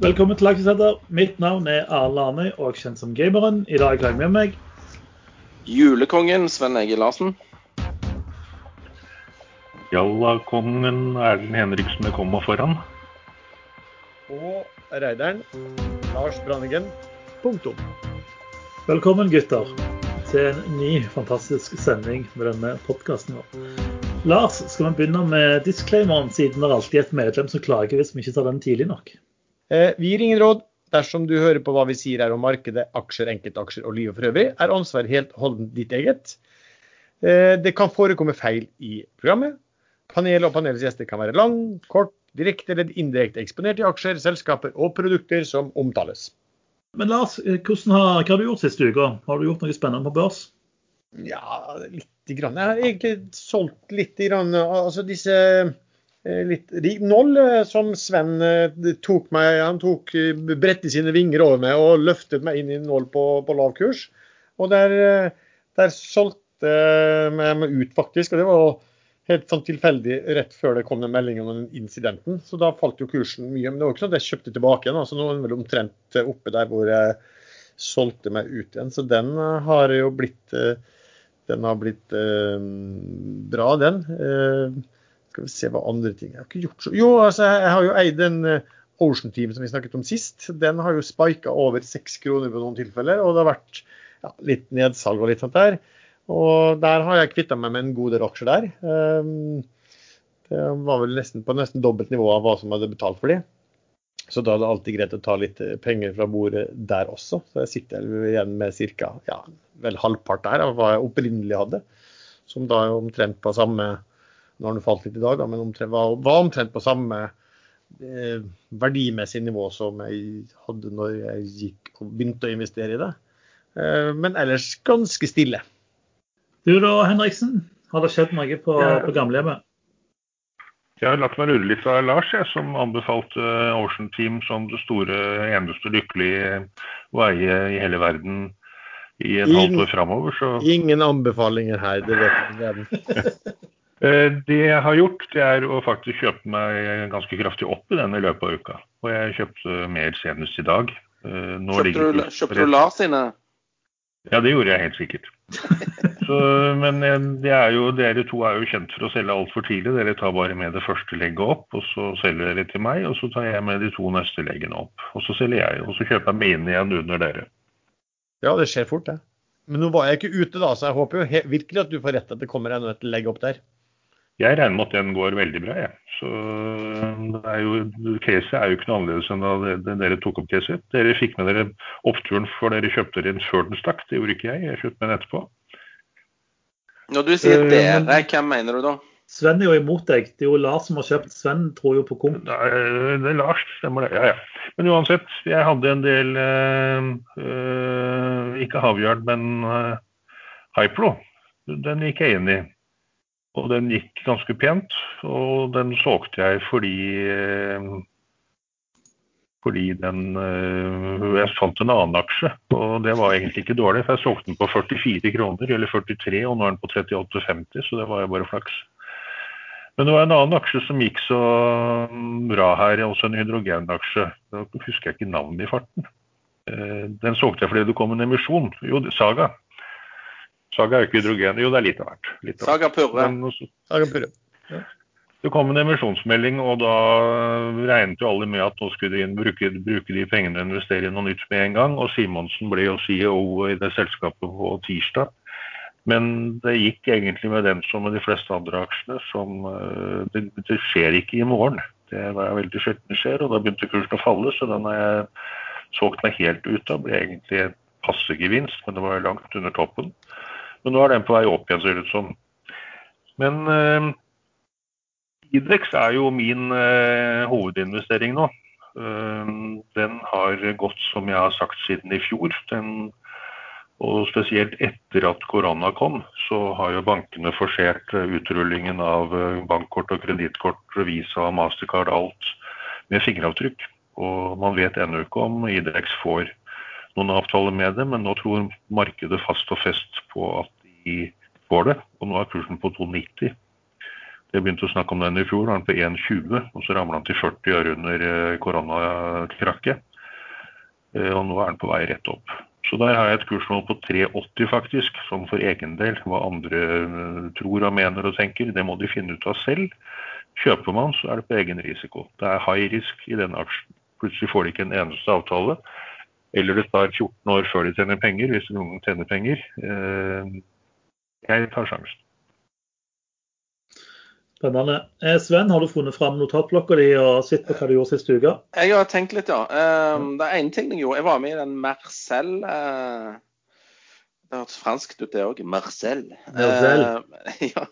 Velkommen til Aksjesenter. Mitt navn er Arne Arnøy, og kjent som Gameren. I dag har jeg med meg Julekongen Sven Egil Larsen. Jallakongen Erlend Henriksen med komma foran. Og reideren Lars Brannigen. Punktum. Velkommen, gutter, til en ny fantastisk sending med denne podkasten vår. Lars, skal vi begynne med disclaimeren, siden det er alltid et medlem som klager hvis vi ikke tar den tidlig nok? Eh, vi gir ingen råd. Dersom du hører på hva vi sier her om markedet, aksjer, enkeltaksjer og livet for øvrig, er ansvaret helt holdent ditt eget. Eh, det kan forekomme feil i programmet. Panelet og panelets gjester kan være lang, kort, direkte eller indirekte eksponert i aksjer, selskaper og produkter som omtales. Men Lars, eh, hvordan har, hva har du gjort siste uka? Har du gjort noe spennende på børs? Ja, lite grann. Jeg har egentlig solgt litt grann, altså disse litt Noll, eh, som Sven eh, tok meg Han tok brettet sine vinger over meg og løftet meg inn i Noll på, på lav kurs. Og der, der solgte jeg meg ut, faktisk. og det var helt sånn tilfeldig rett før det kom en melding om den incidenten. Så da falt jo kursen mye. Men det var ikke sånn at jeg kjøpte tilbake igjen. altså Nå er den vel omtrent oppe der hvor jeg solgte meg ut igjen. Så den har jo blitt den har blitt eh, bra, den. Skal vi se hva andre ting Jeg har ikke gjort så Jo, altså, jeg har jo eid den eh, Ocean Team som vi snakket om sist. Den har jo spika over seks kroner på noen tilfeller, og det har vært ja, litt nedsalg og litt sånt der. Og der har jeg kvitta meg med en god del aksjer der. Um, det var vel nesten på nesten dobbelt nivå av hva som hadde betalt for de. Så da er det alltid greit å ta litt eh, penger fra bordet der også. Så jeg sitter igjen med ca. Ja, vel halvpart der av hva jeg opprinnelig hadde. Som da er omtrent på samme Nå har den falt litt i dag, da, men omtrent, var, var, omtrent på samme eh, verdimessig nivå som jeg hadde når jeg gikk og begynte å investere i det. Eh, men ellers ganske stille. Du da, Henriksen. Har det skjedd noe på, ja. på gamlehjemmet? Jeg har latt meg lure litt av Lars, jeg, som anbefalte Ocean Team som det store, eneste lykkelige å eie i hele verden i et halvt år framover. Så... Ingen anbefalinger her, det vet du. Eh, det jeg har gjort, det er å faktisk kjøpe meg ganske kraftig opp i den i løpet av uka. Og jeg kjøpte mer senest i dag. Eh, nå kjøpte, du, kjøpte du Lars sine? Ja, det gjorde jeg helt sikkert. Så, men eh, jo, dere to er jo kjent for å selge altfor tidlig. Dere tar bare med det første legget opp, og så selger dere til meg. Og så tar jeg med de to neste leggene opp. Og så selger jeg, og så kjøper jeg meg inn igjen under dere. Ja, det skjer fort, det. Men nå var jeg ikke ute da, så jeg håper jo virkelig at du får rett at det kommer enda et legg opp der. Jeg regner med at den går veldig bra, jeg. Ja. Så det er jo, Caset er jo ikke noe annerledes enn da dere tok opp caset. Dere fikk med dere oppturen for dere kjøpte den før den stakk. Det gjorde ikke jeg. Jeg kjøpte den etterpå. Når du sier eh, dere, hvem mener du da? Sven er jo imot deg. Det er jo Lars som har kjøpt. Sven tror jo på komp. Det er Lars, stemmer det. Ja, ja. Men uansett, jeg hadde en del uh, Ikke Havjard, men uh, Hypro. Den gikk jeg inn i. Og den gikk ganske pent. Og den solgte jeg fordi øh, fordi den øh, Jeg fant en annen aksje, og det var egentlig ikke dårlig. For jeg solgte den på 44 kroner, eller 43, og nå er den på 38,50, så det var jo bare flaks. Men det var en annen aksje som gikk så bra her, også en hydrogenaksje. Da husker jeg ikke navnet i farten. Øh, den solgte jeg fordi det kom en emisjon. Jo, Saga. Saga er jo ikke hydrogen. Jo, det er litt av hvert. Saga Purre. Saga Purre. Ja. Det kom en emisjonsmelding, og da regnet jo alle med at nå skulle de bruke, bruke de pengene og investere i noe nytt med en gang. Og Simonsen ble jo CEO i det selskapet på tirsdag. Men det gikk egentlig med den som med de fleste andre aksjene. som eh, Det, det skjer ikke i morgen. Det var veldig sjelden skjer, og da begynte kursen å falle. Så den har jeg solgt meg helt ut av. Ble egentlig en passe gevinst, men det var langt under toppen. Men nå er den på vei opp igjen, ser det ut som. Men eh, Idrex er jo min uh, hovedinvestering nå. Uh, den har gått som jeg har sagt siden i fjor. Den, og spesielt etter at korona kom, så har jo bankene forsert uh, utrullingen av bankkort og kredittkort, Visa, Mastercard, alt med fingeravtrykk. Og man vet ennå ikke om Idrex får noen avtale med det, men nå tror markedet fast og fest på at de får det. Og nå er kursen på 2,90. Jeg begynte å snakke om den i fjor, da var den på 1,20, og så ramla den til 40 øre under eh, koronakrakket. Eh, Og nå er den på vei rett opp. Så der har jeg et kursmål på 3,80 faktisk, sånn for egen del. Hva andre eh, tror og mener og tenker, det må de finne ut av selv. Kjøper man, så er det på egen risiko. Det er high risk i denne aksjen. Plutselig får de ikke en eneste avtale. Eller det tar 14 år før de tjener penger, hvis noen tjener penger. Eh, Jeg tar sjansen. Spennende. Eh, Sven, har du funnet fram notatblokka di og sett på hva du gjorde sist uke? Jeg har tenkt litt, ja. Um, det er én ting jeg gjorde. Jeg var med i den Marcel uh, Det hørtes franskt ut, det òg. Marcel. Marcel. Ja.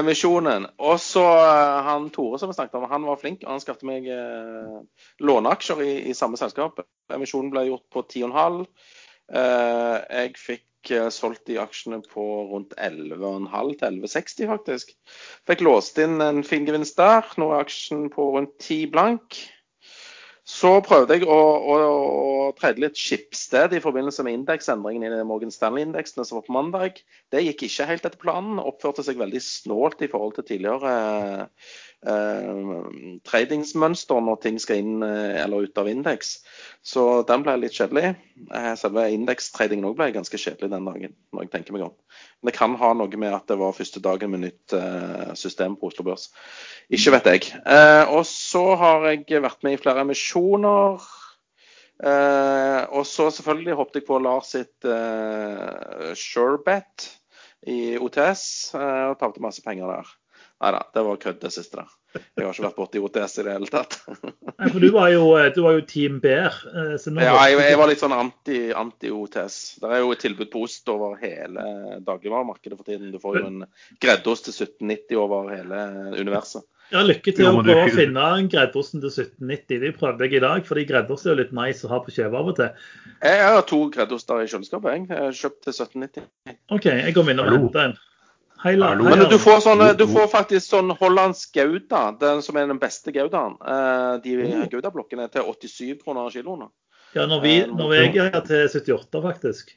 Emisjonen. Og så uh, han Tore som vi snakket om, han var flink. og Han skapte meg uh, låneaksjer i, i samme selskap. Emisjonen ble gjort på 10,5. Uh, jeg fikk uh, solgt de aksjene på rundt 11,5 til 11,60 faktisk. Fikk låst inn en fin gevinst der. Nå er aksjen på rundt 10 blank. Så prøvde jeg å, å, å trede litt skipssted i forbindelse med indeksendringen i Morgan Stanley-indeksene som var på mandag. Det gikk ikke helt etter planen. Oppførte seg veldig snålt i forhold til tidligere eh, tradingsmønster når ting skal inn eh, eller ut av indeks. Så den ble litt kjedelig. Eh, selve indekstradingen òg ble ganske kjedelig den dagen, når jeg tenker meg om. Men det kan ha noe med at det var første dagen med nytt eh, system på Oslo Børs. Ikke vet jeg. Eh, og så har jeg vært med i flere emisjoner. Og så selvfølgelig hoppet jeg på Lars sitt Surebet i OTS og tapte masse penger der. Nei da, det var kødd det siste der. Jeg har ikke vært borti OTS i det hele tatt. Nei, for du var jo, du var jo Team Bear. eh, Så nå Ja, jeg, jeg var litt sånn anti- anti-OTS. det er jo et tilbud på ost over hele dagligvaremarkedet for tiden. Du får jo en greddost til 1790 over hele universet. Ja, lykke til Jo, å prøve å finne en greddeosten til 1790. De prøvde jeg i dag, fordi greddost er jo litt nice å ha på kjeve av og til. Jeg har to greddoster i kjøleskapet. jeg. Kjøpt til 1790. OK, jeg går inn og henter en. Hei, La- Men du får, sånne, du får faktisk sånn hollandsk gouda, den som er den beste goudaen. Eh, De goudablokkene er til 87 kroner kiloen. Ja, når, vi, når jeg er til 78, faktisk.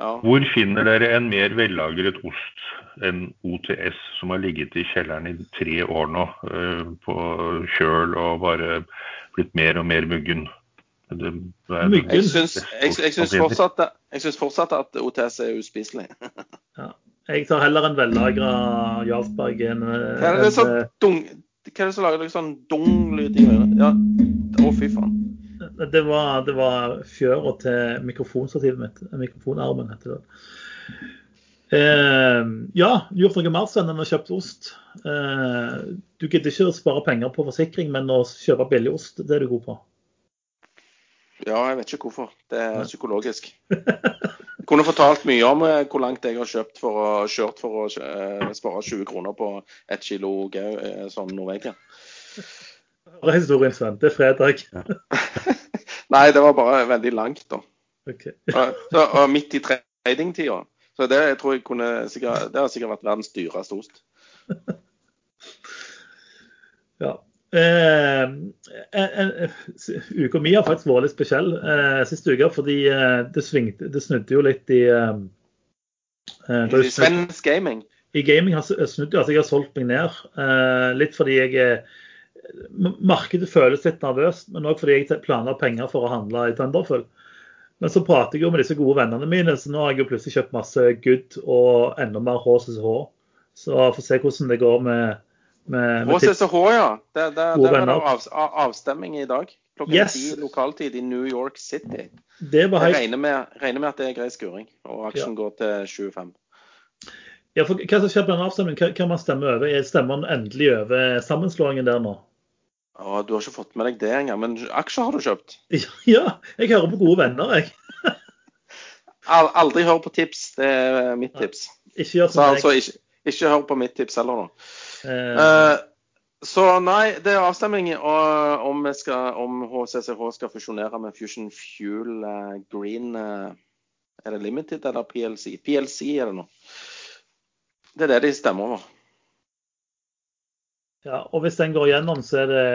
Ja. Hvor finner dere en mer vellagret ost enn OTS, som har ligget i kjelleren i tre år nå, eh, på kjøl og bare blitt mer og mer muggen? Det er- Muggen? Jeg syns, fortsatt, fortsatt at OTS er uspiselig. Jeg tar heller en vellagra Jarlsberg enn Hva er det det som lager litt sånn dung-lyd i ørene? Ja. Å, fy faen. eh, det, var, det var fjøra til mikrofonstativet mitt. Mikrofonarmen, heter det. Eh, ja, gjort noe mer Sven, enn å kjøpe ost. Eh, du gidder ikke å spare penger på forsikring, men å kjøpe billig ost, det er du god på. Ja, jeg vet ikke hvorfor. Det er psykologisk. Jeg kunne fortalt mye om eh, hvor langt jeg har kjøpt for å, kjørt for å eh, spare 20 kroner på ett kilo gau, som sånn Norvegia. Hva er historien, Sven? Det er fredag. Nei, det var bare veldig langt, da. Okay. Så, og midt i tradingtida. Så det jeg tror jeg kunne sikkert, det har sikkert vært verdens dyreste ost. Ja. Eh, en- uka mi har faktisk vært litt spesiell eh, sist uke, fordi eh, det, svingte, det snudde jo litt i eh, eh, snudd- Svensk gaming. I gaming har snudd, altså jeg har solgt meg ned. Eh, litt fordi jeg er Markedet føles litt nervøst, men òg fordi jeg planla penger for å handle i Thunderfull. Men så prater jeg jo med disse gode vennene mine, så nå har jeg jo plutselig kjøpt masse good og enda mer HCCH. Så får se hvordan det går med, med, med tips. Ja. Det, det, der er det av, av, avstemming i dag. Klokken Yes. ti lokaltid i New York City. Det var Jeg regner med, regner med at det er grei skuring, og aksjen går til 25. Ja, for hva som skjer på den avstemningen? Hva kan man stemme over? Er- Stemmer man endelig over sammenslåingen der nå? Å, du har ikke fått med deg det engang, men aksjer har du kjøpt. Ja, jeg hører på gode venner, jeg. Al aldri hør på tips, det er mitt tips. Ikke gjør Så som altså, ikke, ikke hør på mitt tips heller, da. Eh, Eh, så nei, det er avstemning om, skal, om HCCH skal fusjonere med Fusion Fuel eh, Green Er det Limited eller PLC? PLC er det nå. Det er det de stemmer over. ja, og hvis den går gjennom, så er det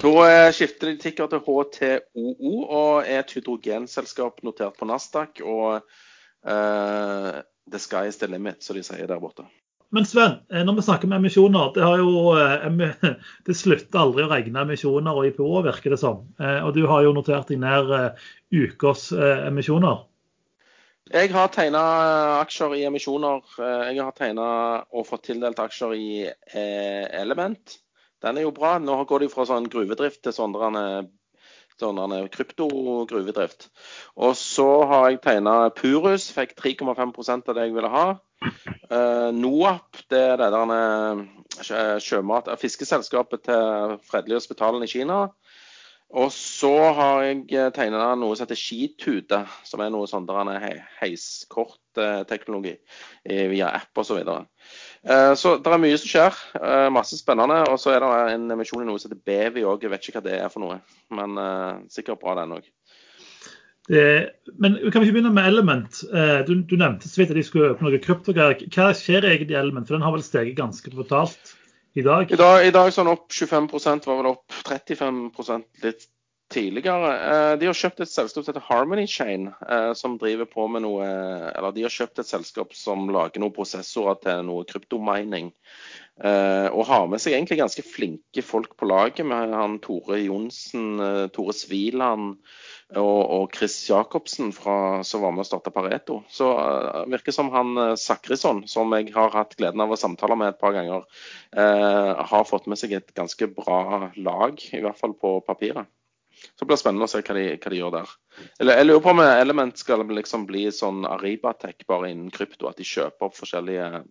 Da skifter de tikker til HTOO og er et hydrogenselskap notert på Nasdaq. Og uh, the sky is the limit, som de sier der borte. Men Sven, eh, når vi snakker med emisjoner, det, har jo, eh, det slutter aldri å regne emisjoner og IPO, virker det som. Eh, og du har jo notert deg ned ukers emisjoner. Jeg har tegna aksjer i emisjoner. Jeg har tegna og fått tildelt aksjer i Element. Den er jo bra. Nå går de fra sånn gruvedrift til sånn kryptogruvedrift. Og så har jeg tegna Purus, fikk 3,5% av det jeg ville ha. Uh, NOAP, det er det der eh, sjømat, fiskeselskapet til Fredelig Hospitalen i Kina. Og så har jeg tegna noe som heter Skitute, som er noe sånn der he heiskortteknologi via app osv. Så, videre. så det er mye som skjer. Masse spennende. Og så er det en emisjon i noe som heter Bevi òg. Jeg vet ikke hva det er for noe, men sikkert bra den òg. Det, men kan vi ikke begynne med Element? Eh, du, du nevnte så vidt at de skulle øke noe kryptogreier. Hva skjer egentlig i Element? For den har vel steget ganske brutalt i dag? I dag, i dag sånn opp 25% var vel opp 35 litt tidligere. Eh, de har kjøpt et selskap som heter Harmony Chain, eh, som driver på med noe Eller de har kjøpt et selskap som lager noen prosessorer til noe kryptomining. Og har med seg egentlig ganske flinke folk på laget, med han Tore Johnsen, Tore Sviland og, Chris Jacobsen fra, som var med og starta Pareto. Så uh, virker som han uh, Sakrisson, som jeg har hatt gleden av å samtale med et par ganger, uh, har fått med seg et ganske bra lag, i hvert fall på papiret. Så det blir spennende å se hva de, hva de gjør der. Eller, jeg lurer på om Element skal liksom bli sånn Aribatek bare innen krypto, at de kjøper opp forskjellige eh,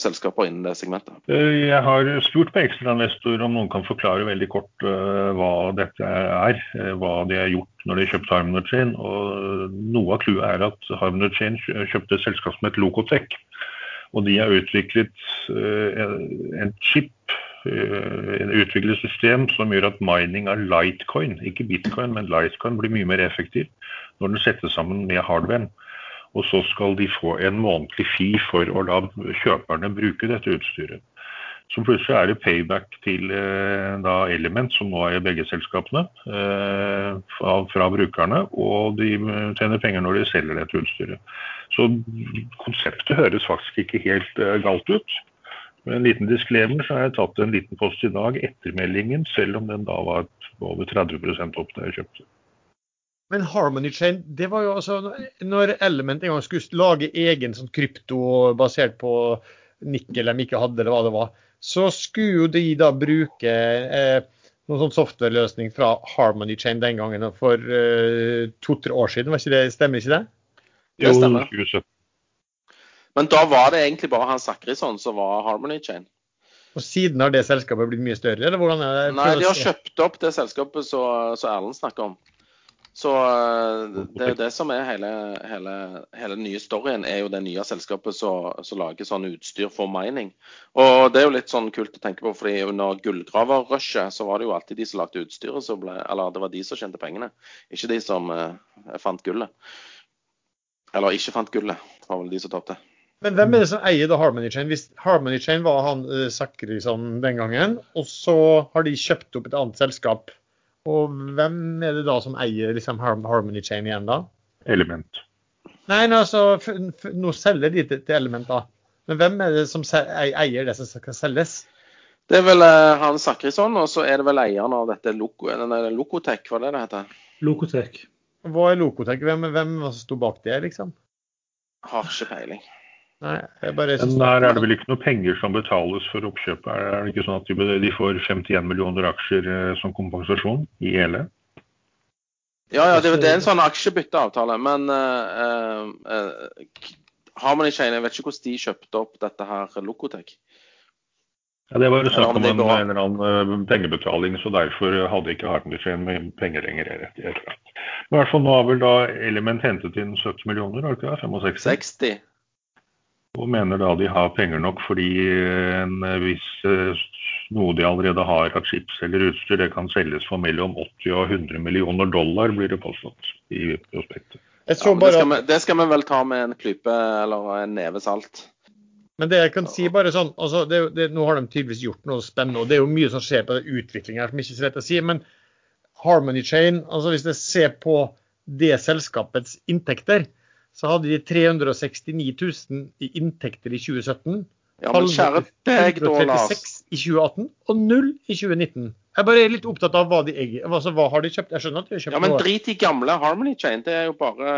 selskaper innen det segmentet. Eh, jeg har spurt på ekstrainvestor om noen kan forklare veldig kort uh, hva dette er. Hva de har gjort når de kjøpte Harmony Chain. Og noe av clouet er at Harmony Chain kjøpte et selskap som het Locotech. Og de har utviklet en chip, en utviklet system som gjør at mining av lightcoin, ikke bitcoin, men lightcoin, blir mye mer effektiv når den settes sammen med hardware. Og så skal de få en månedlig fee for å la kjøperne bruke dette utstyret. Så plutselig er det payback til eh, da Element, som nå er begge selskapene, eh, fra, brukerne. Og de tjener penger når de selger dette utstyret. Så konseptet høres faktisk ikke helt eh, galt ut. Med en liten disclaimer så har jeg tatt en liten post i dag ettermeldingen, selv om den da var over 30 opp da jeg kjøpte. Men Harmony Chain, det var jo altså Når Element en gang skulle lage egen sånn krypto basert på nikkel de ikke hadde, eller hva det var, så skulle jo de da bruke eh, noen sånn software-løsning fra Harmony Chain den gangen for eh, to-tre år siden. Ikke det, stemmer ikke det? Det stemmer. Men da var det egentlig bare Hans Sakrisson som var Harmony Chain. Og siden har det selskapet blitt mye større? eller hvordan er det? Nei, de har kjøpt opp det selskapet som Erlend snakker om. Så eh, det er jo det som er hele, hele, hele den nye storyen, er jo det nye selskapet som lager sånn utstyr for mining. Og det er jo litt sånn kult å tenke på, fordi under gullgraverrushet så var det jo alltid de som lagde utstyret som ble Eller det var de som tjente pengene, ikke de som eh, fant gullet. Eller ikke fant gullet, det var vel de som tapte. Men hvem er det som eier da Harmony Chain? Hvis Harmony Chain var han eh, Sakrisson den gangen, og så har de kjøpt opp et annet selskap og hvem er det da som eier liksom, Harmony Chain igjen, da? Element. Nei, nå, altså, nå selger de til, Element, da. Men hvem er det som eier det som skal selges? Det er vel uh, han Sakrisson, og så er det vel eieren av dette Loco, denne Locotech, hva er det det heter? Locotech. Hva er Lokotek? Hvem, hvem sto bak det, liksom? Har ikke peiling. Nei, jeg bare Men der er det vel ikke noe penger som betales for oppkjøpet? Er det ikke sånn at de, får 51 millioner aksjer eh, som kompensasjon i ELE? Ja, ja, det, det er en sånn aksjebytteavtale. Men uh, uh, ikke enig, jeg vet ikke hvordan de kjøpte opp dette her Locotech. Ja, Det var snakk om en, en eller annen pengebetaling, så derfor hadde ikke med penger lenger. I hvert fall nå har vel da Element hentet inn 70 millioner, har ikke det? 65? 60 og mener da de har penger nok fordi en viss eh, noe de allerede har av chips eller utstyr, det kan selges for mellom 80 og 100 millioner dollar, blir det påstått i prospektet. Ja, det, skal vi, det, skal vi, vel ta med en klype eller en neve salt. Men det jeg kan si bare sånn, altså det, det, Nå har de tydeligvis gjort noe spennende, og det er jo mye som skjer på utviklinga som ikke er så lett å si. Men Harmony Chain, altså hvis jeg ser på det selskapets inntekter, så hadde de 369 000 i inntekter i 2017. Ja, men kjære deg, da, Lars. 136 i 2018 og 0 i 2019. Jeg bare er litt opptatt av hva de egentlig altså, Hva har de kjøpt? Jeg skjønner at de har kjøpt Ja, men drit i gamle Harmony Chain. Det er jo bare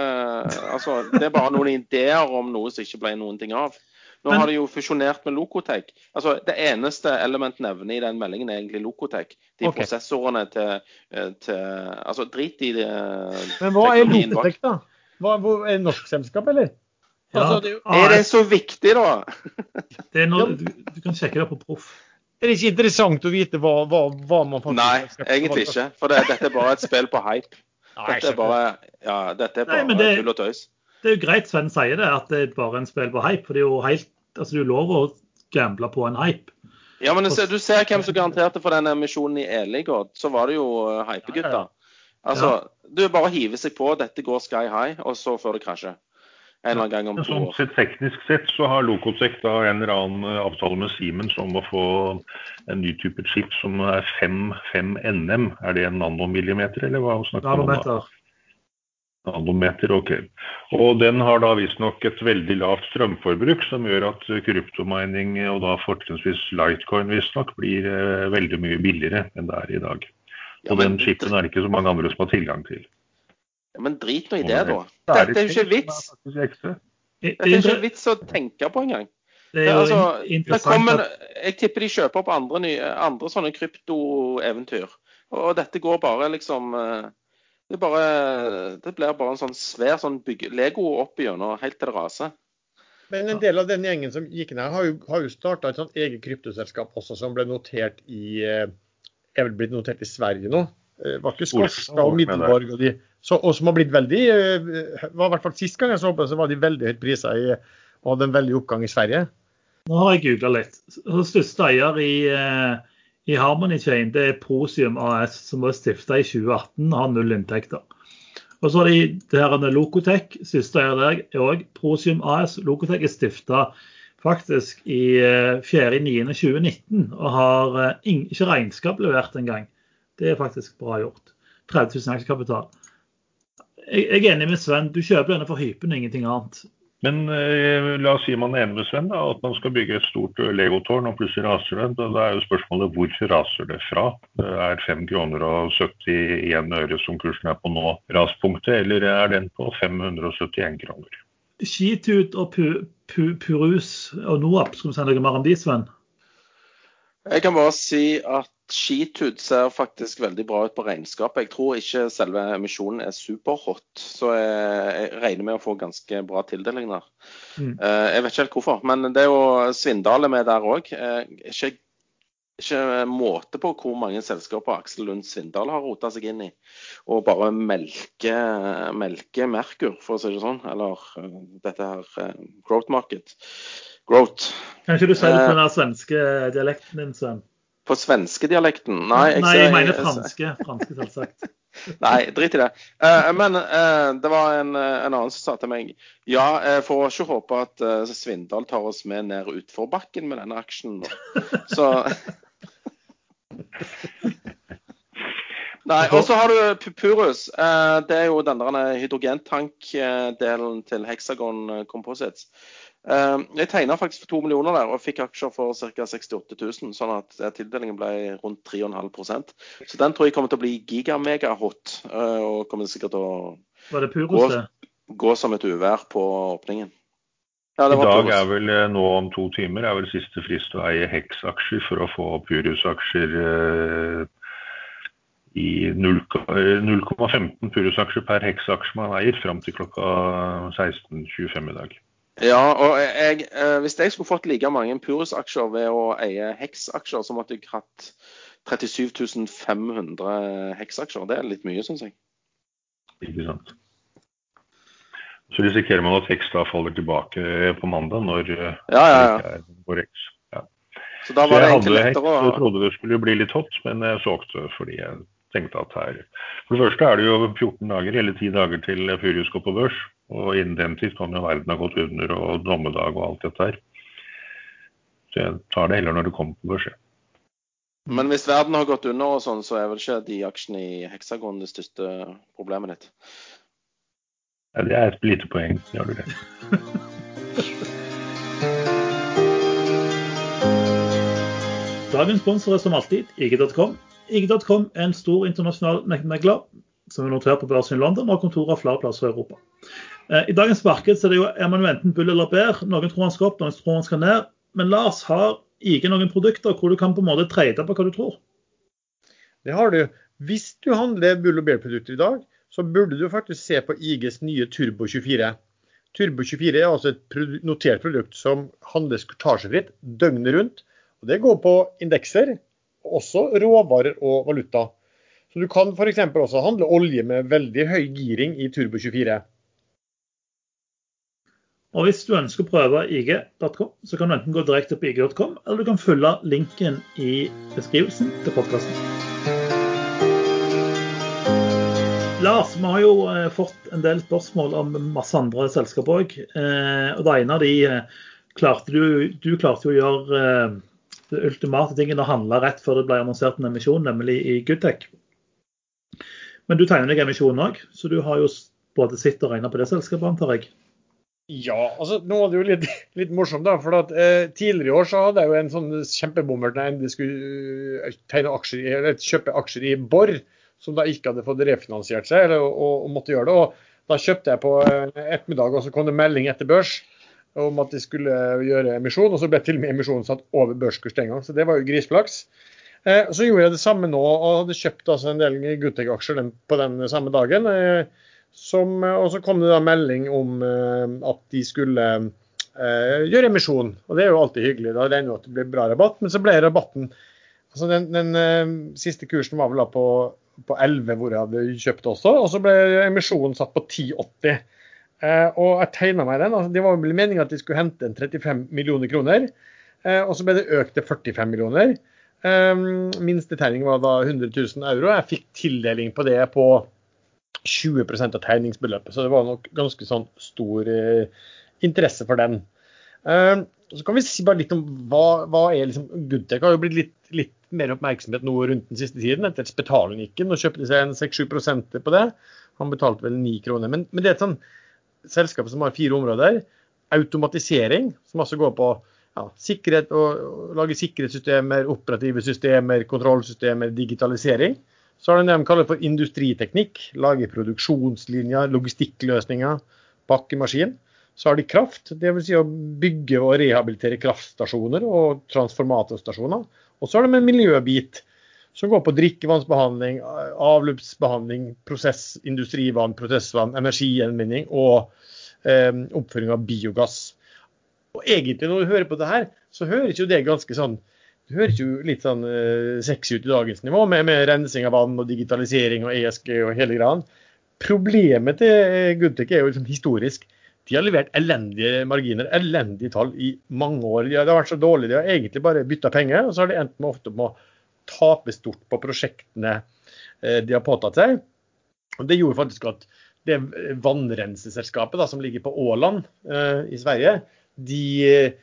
Altså, det er bare noen ideer om noe som ikke ble noen ting av. Nå Men- har de jo fusjonert med Locotec. Altså, Det eneste Element nevner i den meldingen, er egentlig Locotec. De okay. prosessorene til, eh, til Altså, drit i det. Men hva er teknologien da? Hva, hvor, er det norsk selskap, eller? Ja, Altså, det er jo- Er det så viktig, da? det er noe, du, du kan sjekke det på Proff. Er det ikke interessant å vite hva, hva, hva man faktisk Nei, skal- egentlig ikke. For det, dette er bare et spill på hype. Nei, Dette er bare, ja, dette er bare Nei, tull og tøys. Det er jo greit Sven sier det, at det er bare en spill på hype. For det er jo helt Altså, det er jo lov å gamble på en hype. Ja, men se- du ser hvem som garanterte for den emisjonen i Eli i. Så var det jo uh, Altså, du bare hiver seg på, dette går sky high, og så får det krasje. En eller annen gang om to sånn år. sett, teknisk sett så har Locotec da en eller annen eh, avtale med Siemens om å få en ny type chip som er 5, 5 NM. Er det en nanomillimeter, eller hva snakker man om? Nanometer. Nanometer, ok. Og den har da visstnok et veldig lavt strømforbruk, som gjør at kryptomining, og da fortrinnsvis Litecoin visstnok, blir eh, veldig mye billigere enn det er i dag. Ja, men, den chipen er det ikke så mange andre som har tilgang til. ja, men drit nå i det, da. Det Dette er jo ikke vits. Det, Dette er ikke vits å tenke på engang. det er jo altså, kommer, at jeg tipper de kjøper opp andre, nye, andre sånne kryptoeventyr. Og dette går bare liksom eh, Det, bare, det blir bare en sånn svær sånn bygge, Lego opp igjennom helt til det raser. Men en del av den gjengen som gikk ned, har jo, har jo starta et sånt eget kryptoselskap også, som ble notert i eh, Er vel blitt notert i Sverige nå? Eh, Var ikke Skorstad og Middelborg og de så, Og som har blitt veldig eh, var i hvert fall Sist gang jeg så på det, så var de veldig høyt prisa i og hadde en veldig oppgang i Sverige. Nå har jeg googla litt. Så Største eier i, eh, i Harmony Chain det er Prosium AS, som var stifta i 2018 og har null inntekter. Og så har de det her med Locotec. Siste eier der er òg Prosium AS. Locotec er stifta faktisk i eh, 4.9.2019 og har eh, ikke regnskap levert engang. Det er faktisk bra gjort. 30 000 aksjekapital. Jeg, jeg er enig med Sven. Du kjøper denne for hypen og ingenting annet. Men eh, la oss si man er enig med Sven, da, at man skal bygge et stort eh, legotårn, og plutselig raser det. Da, da er jo spørsmålet hvor raser det fra? Det er 5 kroner og 71 øre som kursen er på nå, raspunktet, eller er den på 571 kroner? Skitut og Purus og Noap, skal vi si noe mer om de, Sven? Jeg kan bare si at Skitud ser faktisk veldig bra ut på regnskapet. Jeg tror ikke selve emisjonen er superhot, så jeg, regner med å få ganske bra tildeling der. Mm. Eh, jeg vet ikke helt hvorfor, men det er jo Svindal er med der òg. Ikke, ikke måte på hvor mange selskaper Aksel Lund Svindal har rota seg inn i. Og bare melke, melke Merkur, for å si det sånn. Eller eh, dette her eh, growth market. Growth. Kan ikke du si det Eh. på den der svenske dialekten din, Sven? På svenskedialekten? Nei, jeg, Nei, jeg mener franske. Franske, selvsagt. Nei, drit i det. Uh, men uh, det var en, eh, en annen som sa til meg ja, jeg får ikke håpe at uh, Svindal tar oss med ned utforbakken med denne aksjen. Så Nei, og så har du Pu- Purus. Eh, det er jo den der hydrogentank-delen til Hexagon eh, Composites. Eh, jeg tegna faktisk for to millioner der og fikk aksjer for ca. 68 000, sånn at eh, tildelingen ble rundt 3,5% Så den tror jeg kommer til å bli giga-mega-hot, eh, og kommer sikkert til å Var det Purus, Gå- det? gå som et uvær på åpningen. Ja, I dag er vel eh, nå om to timer er vel siste frist å eie Hex-aksjer for å få Purus-aksjer eh, i 0, eh, 0,15 Purus-aksjer per Hex-aksje man eier fram til klokka 16.25 i dag. Ja, og jeg, eh, hvis jeg skulle fått like mange Purus-aksjer ved å eie Hex-aksjer, så måtte jeg hatt 37 500 Hex-aksjer. Det er litt mye, syns jeg. Ikke sant? Så risikerer man at Hex da faller tilbake på mandag når ja, Ja, ja, det ikke er på Ja. Så da Så var det jeg egentlig hadde Hex lettere og å trodde det skulle bli litt hot, men jeg solgte fordi jeg tenkte at her For det første er det jo 14 dager eller 10 dager til Furius går på børs. Og innen den tid kan jo verden ha gått under og dommedag og alt dette her. Så jeg tar det heller når det kommer på børs. ja. Men hvis verden har gått under og sånn, så er vel ikke de aksjene i Hexagon det største problemet ditt. Ja, det er et lite poeng. Det har du rett. Dagens sponsor er som alltid IG.com. IG.com er en stor internasjonal megler som er notert på børsen i London og har kontorer flere plasser i Europa. Eh, I dagens marked er, det jo, er man jo enten bull eller bær. Noen tror han skal opp, noen tror han skal ned. Men Lars har IG noen produkter hvor du kan på en måte trade på hva du tror. Det har du. Hvis du handler bull og bær-produkter i dag, så burde du faktisk se på IGs nye Turbo 24. Turbo 24 er altså et notert produkt som handles kortasjefritt døgnet rundt. Og Det går på indekser, også råvarer og valuta. Så Du kan f.eks. også handle olje med veldig høy giring i Turbo 24. Og Hvis du ønsker å prøve ig.com, så kan du enten gå direkte på ig.com, eller du kan følge linken i beskrivelsen til podkasten. Lars, vi har jo eh, fått en del spørsmål om masse andre selskap òg. Eh, og det ene av de eh, klarte du, du klarte jo å gjøre det ultimate tingen å handle rett før det ble annonsert en emisjon, nemlig i Goodtech. Men du tegner deg emisjon òg, så du har jo både sett og regna på det selskapet, antar jeg? Ja, altså nå var det jo litt, litt morsomt, da. For at, eh, tidligere i år så hadde jeg jo en sånn kjempebommert når jeg skulle tegne aksjer, eller kjøpe aksjer i Borr som da ikke hadde fått refinansiert seg eller, og, og, måtte gjøre det. Og da kjøpte jeg på ettermiddag, og så kom det melding etter børs om at de skulle gjøre emisjon. Og så ble til og med emisjonen satt over børskurs den gang, så det var jo grisflaks. Eh, så gjorde jeg det samme nå, og hadde kjøpt altså en del Gutteg-aksjer på den samme dagen. Eh, som, og så kom det da melding om eh, at de skulle eh, gjøre emisjon. Og det er jo alltid hyggelig. Da regner jo at det blir bra rabatt. Men så ble rabatten altså Den, den eh, siste kursen var vel da på på 11 hvor jeg hadde kjøpt også. Og så ble emisjonen satt på 10,80. Eh, og jeg tegna meg den. altså Det var vel meninga at de skulle hente en 35 millioner kroner. Eh, og så ble det økt til 45 millioner. Eh, Minstetegning var da 100 000 euro. Jeg fikk tildeling på det på 20% av tegningsbeløpet, så det var nok ganske sånn stor eh, interesse for den. Eh, så kan vi si bare litt om hva, hva er liksom Goodtech har jo blitt litt, litt mer oppmerksomhet nå rundt den siste tiden, etter han ikke. Nå kjøpte seg en 6-7 på det. Han betalte vel 9 kroner. Men, men, det er et sånn selskap som har fire områder. Automatisering, som altså går på ja, sikkerhet og lage sikkerhetssystemer, operative systemer, kontrollsystemer, digitalisering. Så har de det de kaller for industriteknikk. Lage produksjonslinjer, logistikkløsninger, pakkemaskin. Så har de kraft, dvs. Si å bygge og rehabilitere kraftstasjoner og transformatorstasjoner. Og så har de en miljøbit som går på drikkevannsbehandling, avløpsbehandling, prosess, industrivann, prosessvann, energigjenvinning og eh, oppføring av biogass. Og egentlig Når du hører på det her, så høres jo det ganske sånn det høres jo litt sånn eh, sexy ut i dagens nivå, med, med, rensing av vann og digitalisering og ESG og hele greia. Problemet til Goodtech er jo liksom historisk. De har levert elendige marginer, elendige tall i mange år. De har, vært så dårlige. De har egentlig bare bytta penger, og så har de endt med ofte med å tape stort på prosjektene eh, de har påtatt seg. Og Det gjorde faktisk at det vannrenseselskapet da, som ligger på Åland eh, i Sverige, de eh,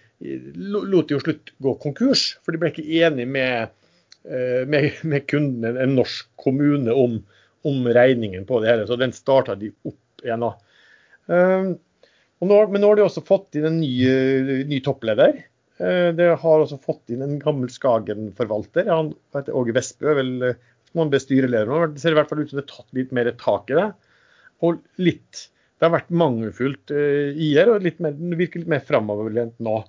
lot jo slutt gå konkurs. For de ble ikke enige med, eh, med, med kundene, en norsk kommune, om, om, regningen på det hele. Så den starta de opp igjen. da. Eh, nå, men nå har de også fått inn en ny, ny toppleder. De det har også fått inn en gammel Skagen-forvalter. Han heter Åge Vestbø. vel man ble styreleder nå. Det ser i hvert fall ut som det er tatt litt mer tak i det. Og litt Det har vært mangelfullt uh, IR, og litt mer, det virker litt mer framoverlent nå.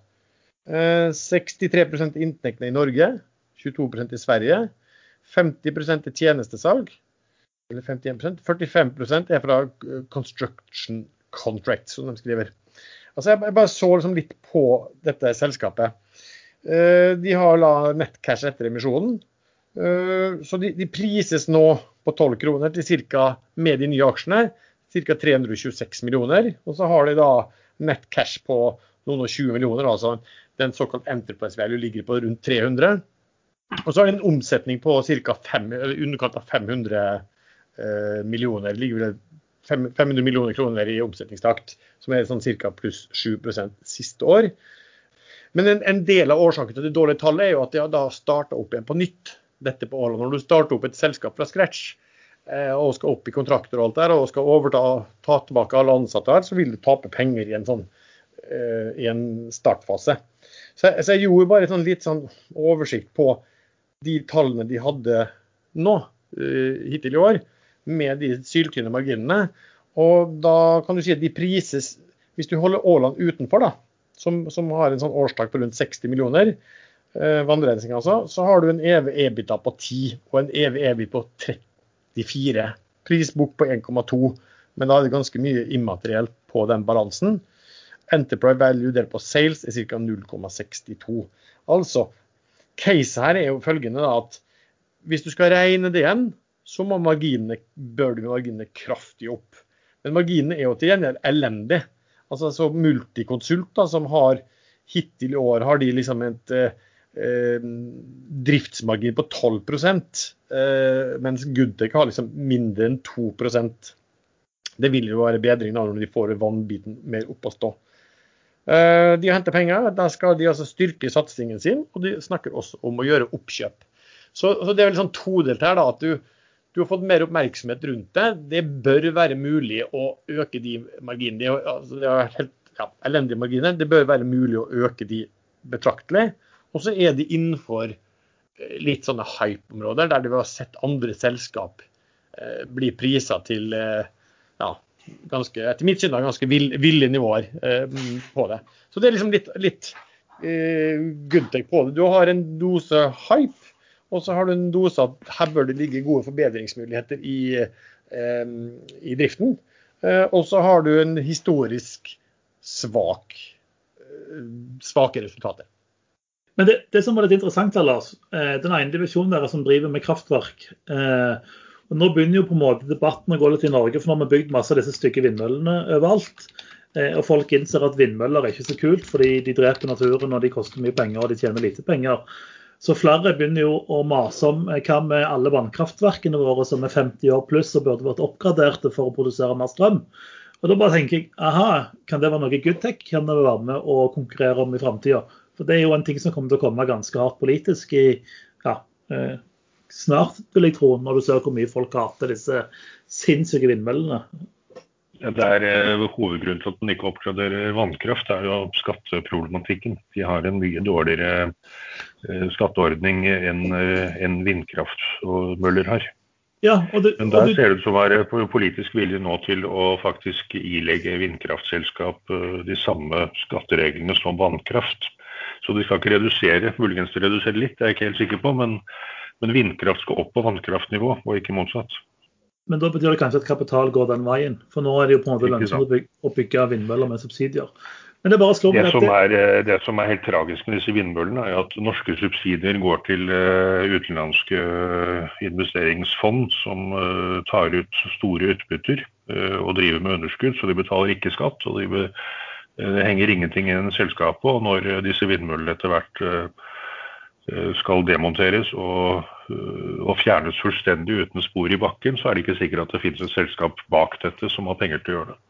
Uh, 63 av inntektene i Norge, 22% i Sverige. 50% er tjenestesalg, eller 51% 45% er fra construction contract, som de skriver. Altså Jeg bare så liksom litt på dette selskapet. Eh, de har la nettcash etter emisjonen. Eh, så de, de prises nå på 12 kroner til cirka, med de nye aksjene ca. 326 millioner. Og så har de da nettcash på noen og 20 millioner. altså Den såkalt enterprise value ligger på rundt 300. Og så har de en omsetning på ca. underkant av 500 eh, millioner. ligger vel 500 millioner kroner i omsetningstakt, som er sånn ca. pluss 7% siste år. Men en, en, del av årsaken til det dårlige tallet er jo at de har da starta opp igjen på nytt. Dette på Åland. Når du starter opp et selskap fra scratch eh, og skal opp i kontrakter og alt der, og skal overta, ta tilbake alle ansatte her, så vil du tape penger i en sånn eh, i en startfase. Så, så, jeg gjorde bare sånn litt sånn oversikt på de tallene de hadde nå, eh, hittil i år, med de syltynne marginene. Og da kan du si at de prises Hvis du holder Åland utenfor, da, som, som har en sånn årstak på rundt 60 millioner, eh, vannrensing altså, så har du en EV EBITA på 10 og en EV EBI på 34. Prisbok på 1,2, men da er det ganske mye immaterielt på den balansen. Enterprise value delt på sales er ca. 0,62. Altså, caset her er jo følgende da, at hvis du skal regne det igjen, så må marginene, bør marginene kraftig opp. Men marginene er jo til gjengjeld elendig. Altså så Multiconsult, som har hittil i år har de liksom et eh, driftsmargin på 12 eh, mens Goodtech har liksom mindre enn 2% Det vil jo være bedring da når de får vannbiten mer opp å stå. Eh, de henter penger, da skal de altså styrke satsingen sin, og de snakker også om å gjøre oppkjøp. Så, så det er vel sånn todelt her, da, at du, du, har fått mer oppmerksomhet rundt det. Det bør være mulig å øke de marginene. Altså, det har vært helt ja, elendige marginer. Det bør være mulig å øke de betraktelig. Og så er de innenfor eh, litt sånne hype-områder, der du har sett andre selskap eh, bli prisa til eh, ja, ganske, etter mitt syn ganske ville nivåer eh, på det. Så det er liksom litt, litt eh, good take på det. Du har en dose hype, og så har du en dose at her bør det ligge gode forbedringsmuligheter i, eh, i driften. Eh, og så har du en historisk svak, eh, svake resultater. Men det, det, som var litt interessant, Lars, eh, den ene divisjonen deres som driver med kraftverk. og Nå begynner jo på en måte debatten å gå litt i Norge, for nå har vi bygd masse av disse stygge vindmøllene overalt. Og folk innser at vindmøller er ikke så kult, fordi de dreper naturen og de koster mye penger og de tjener lite penger. Så flere begynner jo å mase om eh, hva med alle vannkraftverkene våre som er 50 år pluss og burde vært oppgraderte for å produsere mer strøm. Og Da bare tenker jeg aha, kan det være noe Goodtech kan det være med å konkurrere om i framtida? For det er jo en ting som kommer til å komme ganske hardt politisk i ja, eh, snart, vil jeg tro, når du ser hvor mye folk hater disse sinnssyke vindmøllene. Det er eh, Hovedgrunnen til at man ikke oppgraderer vannkraft, er jo skatteproblematikken. De har en mye dårligere Eh, skatteordning enn eh, vindkraft og møller har. Ja, det, Men der ser det ut som å være politisk vilje nå til å faktisk ilegge vindkraftselskap de samme skattereglene som vannkraft. Så de skal ikke redusere, muligens de reduserer litt, det er jeg ikke helt sikker på, men, men vindkraft skal opp på vannkraftnivå, og ikke motsatt. Men da betyr det kanskje at kapital går den veien? For nå er det jo på en måte lønnsomt å bygge vindmøller med subsidier. Men det, bare det, som er, eh, det som er helt tragisk med disse vindmøllene, er at norske subsidier går til uh, utenlandske uh, investeringsfond som tar ut store utbytter og driver med underskudd, så de betaler ikke skatt. og de Det henger ingenting i selskapet. Og når disse vindmøllene etter hvert skal demonteres og, og, fjernes fullstendig uten spor i bakken, så er det ikke sikkert at det finnes et selskap bak dette som har penger til å gjøre det.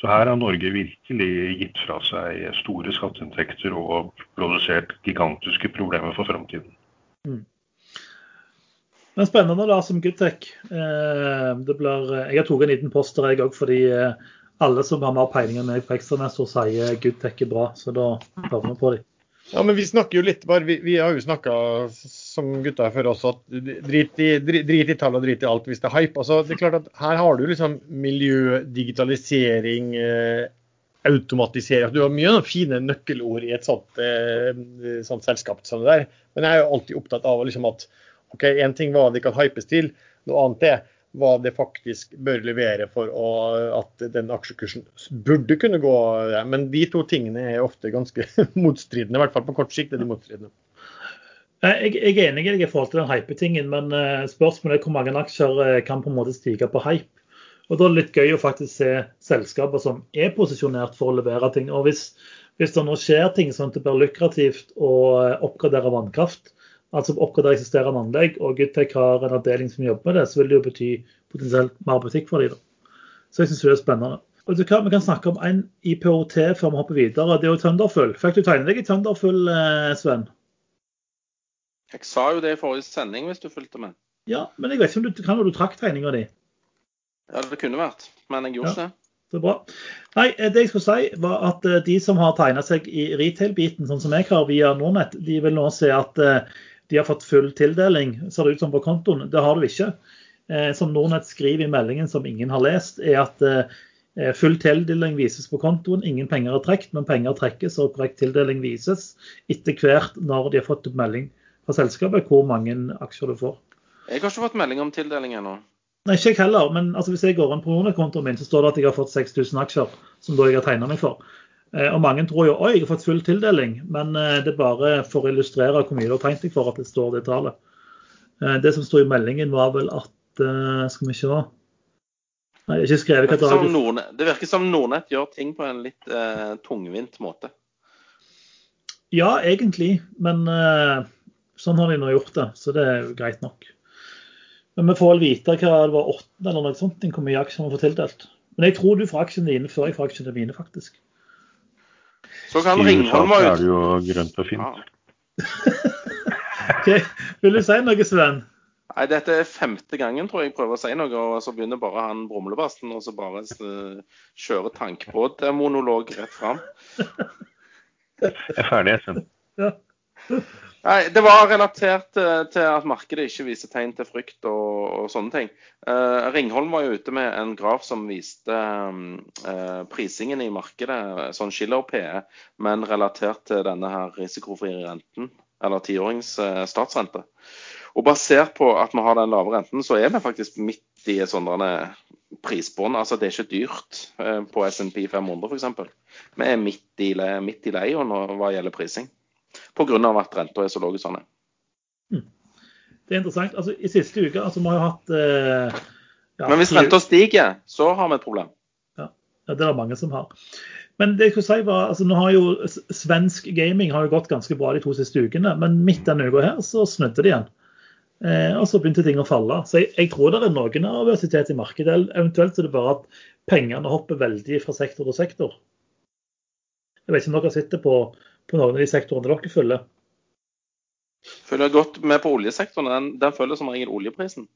Så her har Norge virkelig gitt fra seg store skatteinntekter og produsert gigantiske problemer for framtiden. Mm. Men spennende da som Goodtech. Blir, jeg har tatt en liten poster jeg òg, fordi eh, alle som har mer peiling enn meg på ekstranett, sier Goodtech er bra. Så da hører vi på dem. Ja, men vi snakker jo litt bare, vi, vi har jo snakka som gutta før også, at drit i, drit, drit i tall og drit i alt hvis det er hype. Altså, det er klart at Her har du liksom miljø, digitalisering, eh, automatisering. Du har mye fine nøkkelord i et sånt, eh, sånt selskap som det der. Men jeg er jo alltid opptatt av liksom at ok, én ting hva det kan hypes til, noe annet er hva det faktisk bør levere for å, at den aksjekursen burde kunne gå. Men de to tingene er ofte ganske motstridende, i hvert fall på kort sikt er de motstridende. Jeg, jeg er enig i deg i forhold til den hype-tingen, men eh, spørsmålet er hvor mange aksjer eh, kan på en måte stige på hype. Og Da er det litt gøy å faktisk se selskaper som er posisjonert for å levere ting. Og Hvis, hvis det nå skjer ting sånn at det blir lukrativt å eh, oppgradere vannkraft, altså oppgradere eksisterende anlegg, og Goodtech har en avdeling som jobber med det, så vil det jo bety potensielt mer butikk for dem. Så jeg syns det er spennende. Og du kan, Vi kan snakke om en IPOT før vi hopper videre. Det er jo Thunderfull. Fikk du tegne deg i Thunderfull, eh, Sven? Jeg sa jo det i forrige sending, hvis du fulgte med. Ja, men jeg vet ikke om du, kan du trakk tegninga di? Ja, det kunne vært, men jeg gjorde ikke ja. det. Så bra. Nei, eh, det jeg skulle si var at eh, De som har tegna seg i retail-biten, sånn som jeg har via Nordnett, de vil nå se at de har fått full tildeling, ser det ut som på kontoen. Det har du ikke. Eh, som Nordnett skriver i meldingen som ingen har lest, er at eh, full tildeling vises på kontoen. Ingen penger er trukket, men penger trekkes og korrekt tildeling vises etter hvert når de har fått melding fra selskapet hvor mange aksjer du får. Jeg har ikke fått melding om tildeling ennå. Nei, ikke jeg heller. Men altså, hvis jeg går inn på Nordnett-kontoen min, så står det at jeg har fått 6000 aksjer, som da jeg har tegna meg for. Eh, og mange tror jo oi, jeg har fått full tildeling, men det er bare for å illustrere hvor mye du har tenkt deg for at det står det tallet. Det som sto i meldingen, var vel at Skal vi se Nei, jeg har ikke skrevet hva Det dag Nordnett, det virker som Nordnett gjør ting på en litt eh, tungvint måte. Ja, egentlig, men eh, sånn har de nå gjort det, så det er jo greit nok. Men vi får vel vite hva det var åttende eller noe sånt, hvor mye aksjer vi får tildelt. Men jeg tror du får aksjene dine før jeg får aksjene mine, faktisk. Så kan Ringholm være er det jo grønt og fint. Ja. Ok, Vil du si noe, Sven? Nei, dette er femte gangen tror jeg jeg prøver å si noe, og så begynner bare han brumlebassen og så bare uh, kjører tankbåtmonolog rett fram. Jeg er ferdig, Espen. Ja. Nei, Det var relatert eh, til at markedet ikke viser tegn til frykt og, og sånne ting. Eh, Ringholm var jo ute med en graf som viste eh, prisingen i markedet, sånn skiller PE, men relatert til denne her risikofrie renten, eller tiårings eh, statsrente. Og basert på at vi har den lave renten, så er vi faktisk midt i et sånt prisbånd. Altså det er ikke dyrt eh, på SMP 500 f.eks. Vi er midt i, midt i leia hva gjelder prising. Pga. at renta er så lav som den er. Det er interessant. Altså, I siste uke altså, vi har hatt eh, ja, Men hvis renta stiger, så har vi et problem. Ja, det er det mange som har. Men det jeg skulle si var, altså nå har jo svensk gaming har jo gått ganske bra de to siste ukene, men midt denne uka her så snudde det igjen. Eh, og så begynte ting å falle. Så jeg, jeg tror det er noen nervøsitet i markedet. Eventuelt er det bare at pengene hopper veldig fra sektor til sektor. Jeg vet ikke om dere sitter på, på noen av de sektorene dere følger. Følger godt med på oljesektoren. Den, den følger som regel oljeprisen.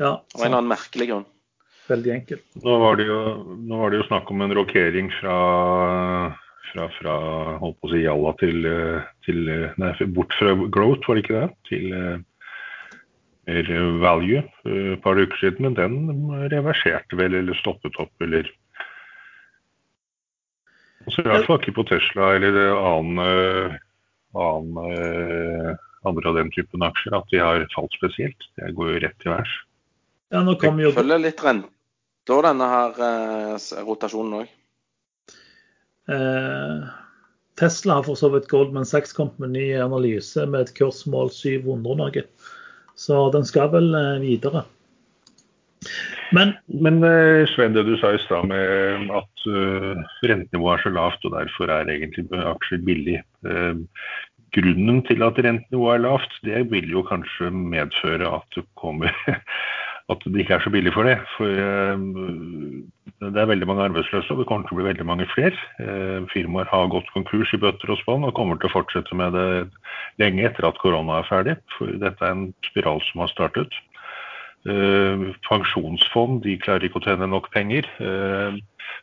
Ja, Av en eller annen merkelig grunn. veldig enkelt. Nå var, det jo, nå var det jo snakk om en rokering fra, fra, fra holdt på å si Jalla til, til Nei, bort fra growth, var det ikke det? Til eh, mer value eh, et par uker siden. Men den reverserte vel, eller stoppet opp, eller Altså I hvert fall ikke på Tesla eller annen, eh, annen, eh, andre av den typen aksjer at de har falt spesielt. Det går jo rett til værs. Ja, nå kom jo Følger litt rente denne her eh, rotasjonen òg. Eh, Tesla har for så vidt Goldman Sachs kommet med ny analyse med et kursmål 700 Norge. Så den skal vel eh, videre. Men Men eh, Sven, det du sa i stad med at uh, rentenivået er så lavt og derfor er egentlig aksjer billig. Uh, grunnen til at rentenivået er lavt, det vil jo kanskje medføre at det kommer at det ikke er så billig for det. For det er veldig mange arbeidsløse, og det kommer til å bli veldig mange flere. Firmaer har gått konkurs i bøtter og spann og kommer til å fortsette med det lenge etter at korona er ferdig. For dette er en spiral som har startet. Eh, pensjonsfond de klarer ikke å tjene nok penger. Eh,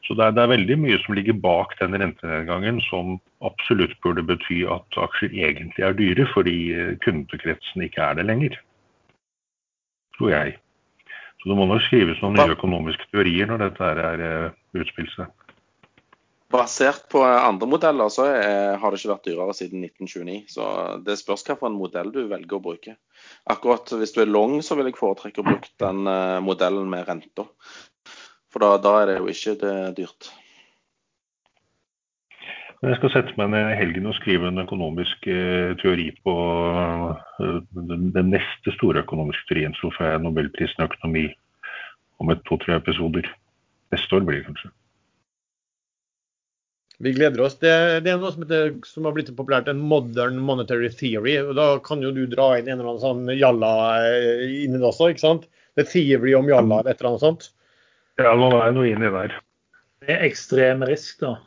så det er, det er veldig mye som ligger bak den rentenedgangen som absolutt burde bety at aksjer egentlig er dyre, fordi eh, kundekretsen ikke er det lenger. Tror jeg. Så det må nok skrives noen nye økonomiske teorier når dette her er utspillelse utspilt seg. Basert på andre modeller så har det ikke vært dyrere siden 1929. Så det spørs hvilken modell du velger å bruke. Akkurat hvis du er long, så vil jeg foretrekke å bruke den eh, modellen med renta. For da, da er det jo ikke det dyrt. Jeg skal sette meg ned i helgen og skrive en økonomisk eh, teori på eh, den, den neste store økonomiske teorien. Så får jeg nobelprisen i økonomi om et to-tre episoder. Neste år blir det kanskje. Vi gleder oss. Det, det er noe som, heter, som har blitt så populært, en modern monetary theory. og Da kan jo du dra inn en eller annen sånn jalla eh, inni det også, ikke sant? The theory om jalla eller et eller annet sånt. Ja, nå er det noe inni der. det er ekstrem risk, da.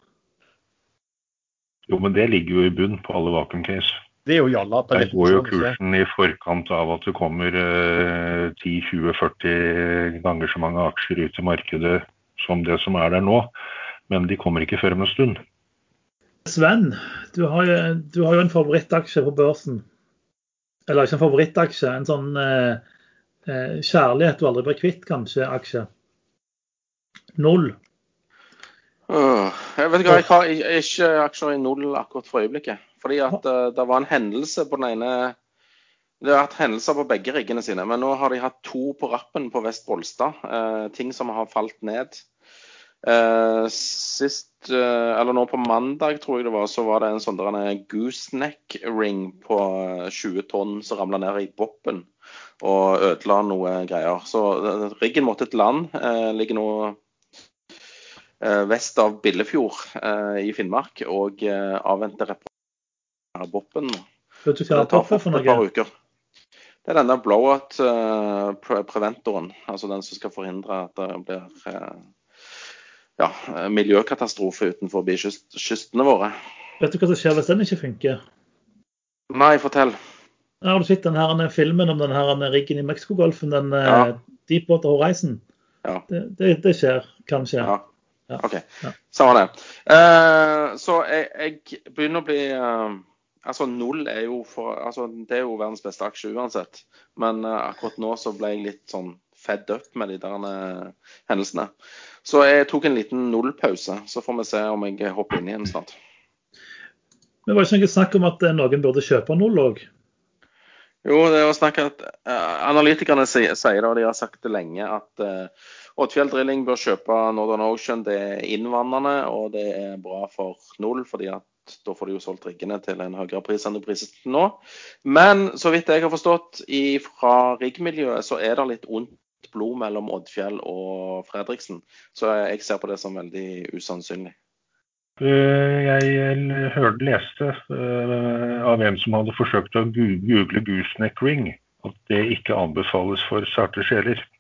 Jo, men det ligger jo i bunn på alle vakuum case. Det er jo jalla. på Der går jo kursen i forkant av at det kommer eh, 10-20-40 ganger så mange aksjer ut i markedet som det som er der nå. Men de kommer ikke før om en stund. Sven, du har jo, du har jo en favorittaksje på børsen. Eller ikke en favorittaksje, en sånn eh, eh, kjærlighet du aldri blir kvitt, kanskje, aksje. Null. Åh, jeg vet ikke, jeg har ikke aksjer i null akkurat for øyeblikket. Fordi at uh, det var en hendelse på den ene Det har vært hendelser på begge riggene sine, men nå har de hatt to på rappen på Vest Bolstad. eh, ting som har falt ned. Eh, sist, eh, eller nå på mandag, tror jeg det var, så var det en sånn der en gooseneck ring på eh, 20 tonn som ramla ned i boppen og ødela noe greier. Så eh, riggen måtte til land. Eh, ligger nå eh, vest av Billefjord eh, i Finnmark og eh, avventer reparasjon av boppen. Vet du hva det tar for et par uker. Det er den der blowout-preventoren, altså den som skal forhindre at det blir eh, ja, miljøkatastrofe utenfor kyst, kystene våre. Vet du hva som skjer hvis den ikke funker? Nei, fortell. Har du sett den her filmen om den her riggen i Mexicogolfen, den eh, Ja. Deepwater Horizon? Ja. Det, det, det skjer. Kan skje. Ja. Ja. OK. Ja. Samme det. Uh, så jeg, jeg begynner å bli uh, Altså, null er jo for Altså, det er jo verdens beste aksje uansett. Men uh, akkurat nå så ble jeg litt sånn fedd up med de der eh, hendelsene. Så jeg tok en liten nullpause. Så får vi se om jeg hopper inn igjen snart. Men var det ikke noe snakk om at eh, noen burde kjøpe null òg? Jo, det var snakk om at uh, Analytikerne sier, sier det, og de har sagt det lenge, at uh, Oddfjell Drilling bør kjøpe Northern Ocean. Det er innvandrende, og det er bra for null, fordi at da får du jo solgt riggene til en høyere pris enn du priser til nå. Men så vidt jeg har forstått fra riggmiljøet, så er det litt ondt blod mellom Oddfjell og Fredriksen. Så jeg ser på det som veldig usannsynlig. Eh, Jeg hørte leste eh, av hvem som hadde forsøkt å google gooseneck ring, at det ikke anbefales for sarte sjeler.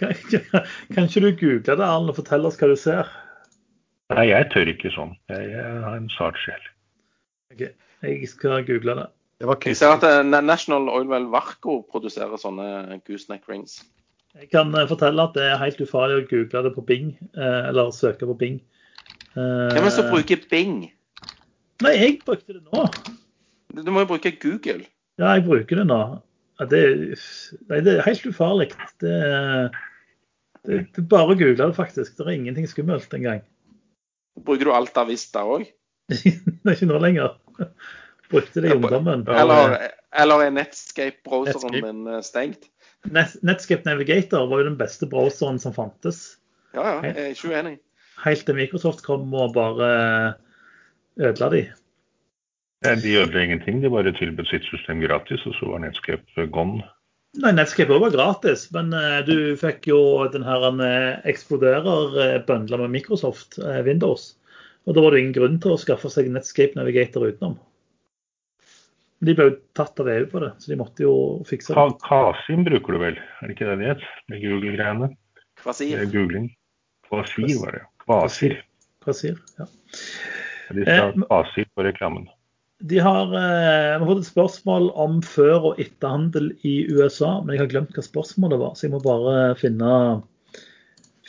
Kan, kan, kan ikke du google det, Arne, og fortelle oss hva du ser? Nei, jeg tør ikke sånn. Jeg, jeg har en sart sjel. Ok, Jeg skal google det. Det var Jeg ser at eh, National Oilwell Varco produserer sånne gooseneck rings. Jeg kan eh, fortelle at det er helt ufarlig å google det på Bing, eh, eller søke på Bing. Eh, Hvem er det som bruker Bing? Nei, jeg brukte det nå. Du må jo bruke Google. Ja, jeg bruker det nå. Det, nei, det er helt ufarlig. Det, det, det er bare å google det, faktisk. Det er ingenting skummelt engang. Bruker du Alta Vista òg? er ikke nå lenger. Brukte det i ungdommen. Eller, eller er Netscape-browseren Netscape. din eh, stengt? Net, Netscape Navigator var jo den beste browseren som fantes. Ja, ja, jeg er ikke uenig. Helt til Microsoft kom og bare ødela de. Nei, De ødela ingenting, de bare tilbød sitt system gratis, og så var Netscape gone. Nei, Netscape var gratis, men uh, du fikk jo den her uh, eksploderer-bøndla med Microsoft uh, Windows. Og da var det ingen grunn til å skaffe seg Netscape Navigator utenom. De ble jo tatt av EU på det, så de måtte jo fikse det. Ka- Kasim bruker du vel, er det ikke det det het? Med Google-greiene? Kvasir. Googling. Kvasir var det. Kvasir. Kvasir. Ja. De sa Eh, kvasir på reklamen. De har, eh, har fått et spørsmål om før- og etterhandel i USA, men jeg har glemt hva spørsmålet var, så jeg må bare finne,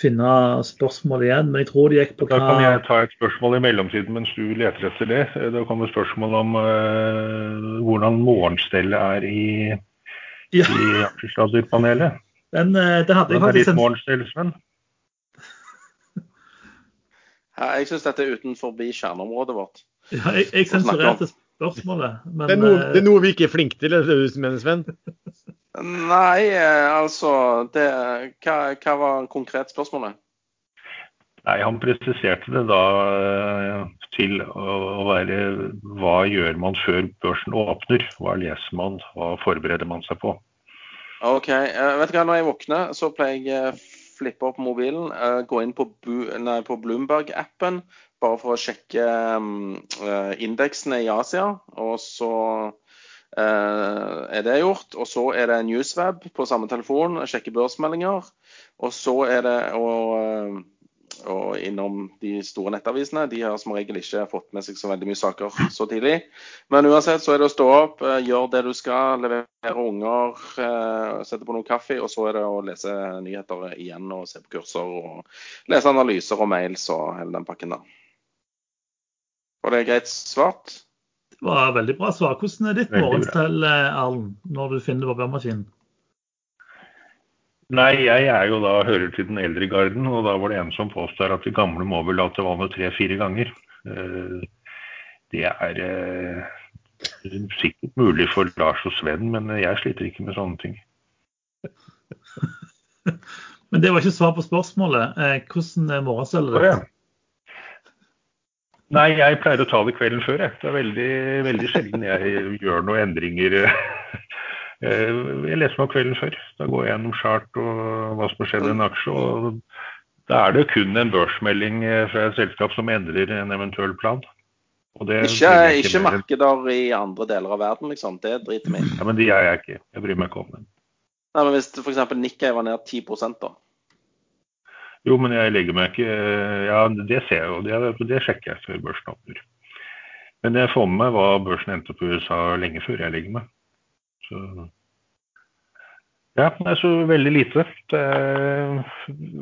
finne spørsmål igjen. Men jeg tror det gikk på hva Da kan jeg ta et spørsmål i mellomtiden mens du leter etter det. Eh, Da kommer spørsmål om uh, hvordan morgenstellet er i, ja, i aksjesladderpanelet. den, eh, det hadde jeg faktisk en morgenstell, Sven. Ja, jeg syns dette er utenfor kjerneområdet vårt. Ja, jeg, jeg sensurerte spørsmålet, men Det er, noe, det er noe vi ikke er flinke til, er det du mener, Sven? Nei, eh, altså det, hva, hva var konkret spørsmålet? Nei, Han presiserte det da eh, til å være hva gjør man før børsen åpner? Hva leser man? Hva forbereder man seg på? OK. eh, vet du hva, når jeg våkner, så pleier jeg flippe opp mobilen, gå inn på, på Bloomberg-appen bare for å sjekke mm, indeksene i Asia. Og så er det gjort. Og så er det Newsweb på samme telefon, sjekke børsmeldinger. Og så er det å eh, og innom de store nettavisene. De har som regel ikke fått med seg så veldig mye saker så tidlig. Men uansett så er det å stå opp, eh, gjøre det du skal, levere unger, eh, sette på noe kaffe. Og så er det å lese nyheter igjen og se på kurser og lese analyser og mails og hele den pakken der. Var det greit svart? Det var veldig bra svar. Hvordan er ditt morgenstell, eh, Erlend, når du finner barbermaskinen? Nei, jeg er jo da hører til den eldre garden, og da var det en som påstår at de gamle må vel late vannet tre-fire ganger. Eh, Det er eh, sikkert mulig for Lars og Sven, men jeg sliter ikke med sånne ting. Men det var ikke svar på spørsmålet. Hvordan er morgenstellet ditt? Nei, jeg pleier å ta det kvelden før. Jeg. Det er veldig, veldig sjelden jeg gjør noen endringer. Eh, Jeg leser meg kvelden før. Da går jeg gjennom chart og hva som skjedd i en aksje. og Da er det kun en børsmelding eh, fra et selskap som endrer en eventuell plan. Ikke, bryr ikke markeder i andre deler av verden, liksom. Det driter vi i. Ja, men de er jeg ikke. Jeg bryr meg ikke om dem. Nei, men Hvis f.eks. Nikkei var ned 10 da. Jo, men jeg legger meg ikke Ja, det ser jeg jo. Det, det sjekker jeg før børsen åpner. Men jeg får med meg hva børsen endte på USA lenge før jeg legger meg. Så Ja, det er så veldig lite. Det,